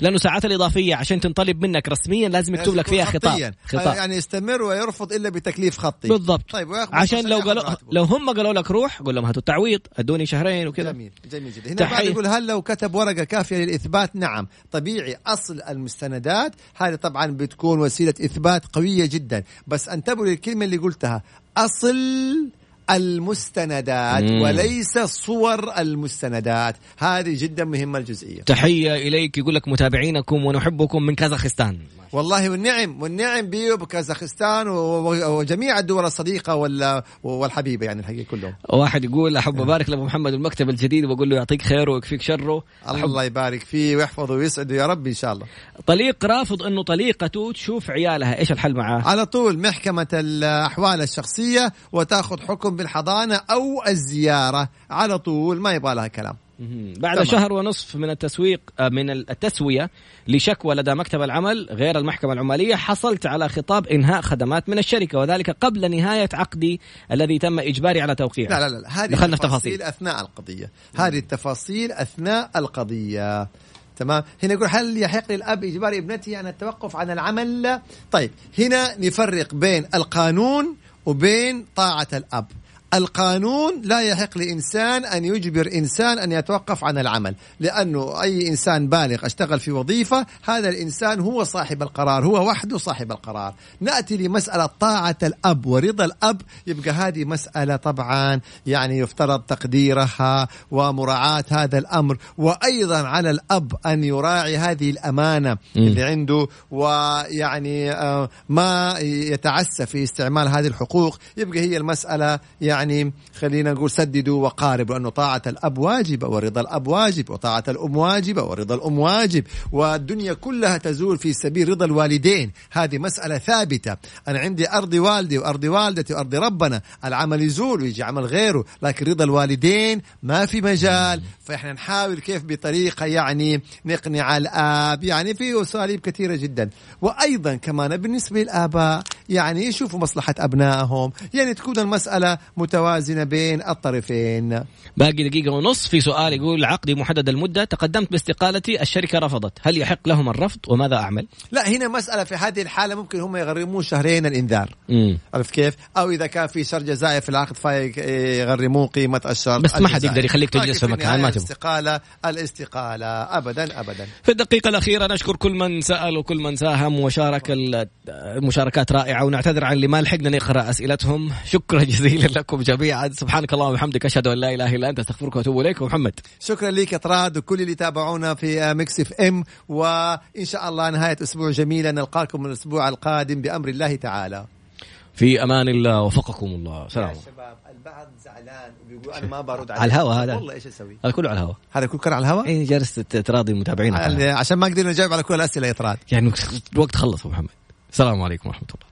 Speaker 1: لأنه الساعات الإضافية عشان تنطلب منك رسميا لازم يكتب لك فيها خطاب. خطاب.
Speaker 2: يعني يستمر ويرفض إلا بتكليف خطي.
Speaker 1: بالضبط.
Speaker 2: طيب
Speaker 1: عشان لو قالوا. لو هم قالوا لك روح قول لهم هاتوا التعويض ادوني شهرين وكذا.
Speaker 2: جميل جميل جدا. هنا
Speaker 1: تحية.
Speaker 2: بعد يقول هل لو كتب ورقة كافية للإثبات؟ نعم. طبيعي أصل المستندات هذه طبعا بتكون وسيلة إثبات قوية جدا. بس أنتبهوا للكلمة اللي قلتها أصل المستندات
Speaker 1: مم.
Speaker 2: وليس صور المستندات. هذه جدا مهمة الجزئية.
Speaker 1: تحية إليك يقول لك متابعينكم ونحبكم من كازاخستان.
Speaker 2: والله والنعم والنعم بيه بكازاخستان وجميع الدول الصديقة وال- والحبيبة يعني الحقيقة كلهم.
Speaker 1: واحد يقول أحب أبارك لأبو محمد المكتب الجديد وأقول له يعطيك خيره ويكفيك شره. أحب
Speaker 2: الله يبارك فيه ويحفظه ويسعده يا رب إن شاء الله.
Speaker 1: طليق رافض إنه طليقته تشوف عيالها إيش الحل معاه.
Speaker 2: على طول محكمة الأحوال الشخصية وتأخذ حكم بالحضانة أو الزيارة. على طول ما يبغى لها كلام.
Speaker 1: بعد
Speaker 2: تمام.
Speaker 1: شهر ونصف من التسويق آه، من التسوية لشكوى لدى مكتب العمل غير المحكمة العمالية حصلت على خطاب إنهاء خدمات من الشركة وذلك قبل نهاية عقدي الذي تم إجباري على توقيعه.
Speaker 2: لا لا لا هذه
Speaker 1: دخلنا في
Speaker 2: التفاصيل
Speaker 1: تفاصيل.
Speaker 2: أثناء القضية. هذه التفاصيل أثناء القضية. تمام؟ هنا يقول هل يحق للأب إجبار ابنته عن التوقف عن العمل؟ طيب هنا نفرق بين القانون وبين طاعة الأب. القانون لا يحق لإنسان أن يجبر إنسان أن يتوقف عن العمل لأنه أي إنسان بالغ أشتغل في وظيفة هذا الإنسان هو صاحب القرار هو وحده صاحب القرار. نأتي لمسألة طاعة الأب ورضا الأب يبقى هذه مسألة طبعا يعني يفترض تقديرها ومراعاة هذا الأمر وأيضا على الأب أن يراعي هذه الأمانة اللي عنده ويعني آه، ما يتعسى في استعمال هذه الحقوق. يبقى هي المسألة يعني يعني خلينا نقول سددوا وقاربوا لأنه طاعة الأب واجبة ورضا الأب واجب وطاعة الأم واجبة ورضا الأم واجب والدنيا كلها تزول في سبيل رضا الوالدين. هذه مسألة ثابتة. أنا عندي أرض والدي وأرض والدتي وأرض ربنا العمل يزول ويجي عمل غيره لكن رضا الوالدين ما في مجال. فإحنا نحاول كيف بطريقة يعني نقنع الآب يعني في أساليب كثيرة جدا. وأيضا كمان بالنسبة للآباء يعني يشوفوا مصلحة أبنائهم يعني تكون المسألة متوازنة بين الطرفين.
Speaker 1: باقي دقيقة ونص في سؤال يقول عقدي محدد المدة تقدمت باستقالتي الشركة رفضت. هل يحق لهم الرفض وماذا أعمل؟
Speaker 2: لا هنا مسألة في هذه الحالة ممكن هم يغرمون شهرين الإنذار.
Speaker 1: مم.
Speaker 2: عرفت كيف؟ أو إذا كان في شرط جزائي في العقد فيغرمون قيمة الشرط
Speaker 1: بس ما حد. يقدر يخليك تجلس في مكان ما تبغى.
Speaker 2: الاستقالة الاستقالة. أبدا أبدا.
Speaker 1: في الدقيقة الأخيرة نشكر كل من سأل وكل من ساهم وشارك ال- المشاركات رائعة ونعتذر عن اللي ما لحقنا نقرأ أسئلتهم. شكرا جزيلا لكم. جميعا سبحانك اللهم وبحمدك أشهد أن لا إله إلا أنت أستغفرك وأتوب إليك. محمد
Speaker 2: شكرا لك يا طراد وكل اللي تابعونا في Mix FM وإن شاء الله نهاية أسبوع جميلة. نلقاكم الأسبوع القادم بأمر الله تعالى.
Speaker 1: في أمان الله. وفقكم الله. سلام.
Speaker 2: شباب البعض زعلان وبيقول أنا ما برد
Speaker 1: على الهوا هذا.
Speaker 2: والله إيش أسوي؟
Speaker 1: هذا كله على الهواء
Speaker 2: هذا كل كان على الهواء؟
Speaker 1: اي جالس تراضي المتابعين.
Speaker 2: عشان ما قدرنا نجاوب على كل الأسئلة يا طراد.
Speaker 1: يعني الوقت خلص أبو محمد. السلام عليكم ورحمة الله.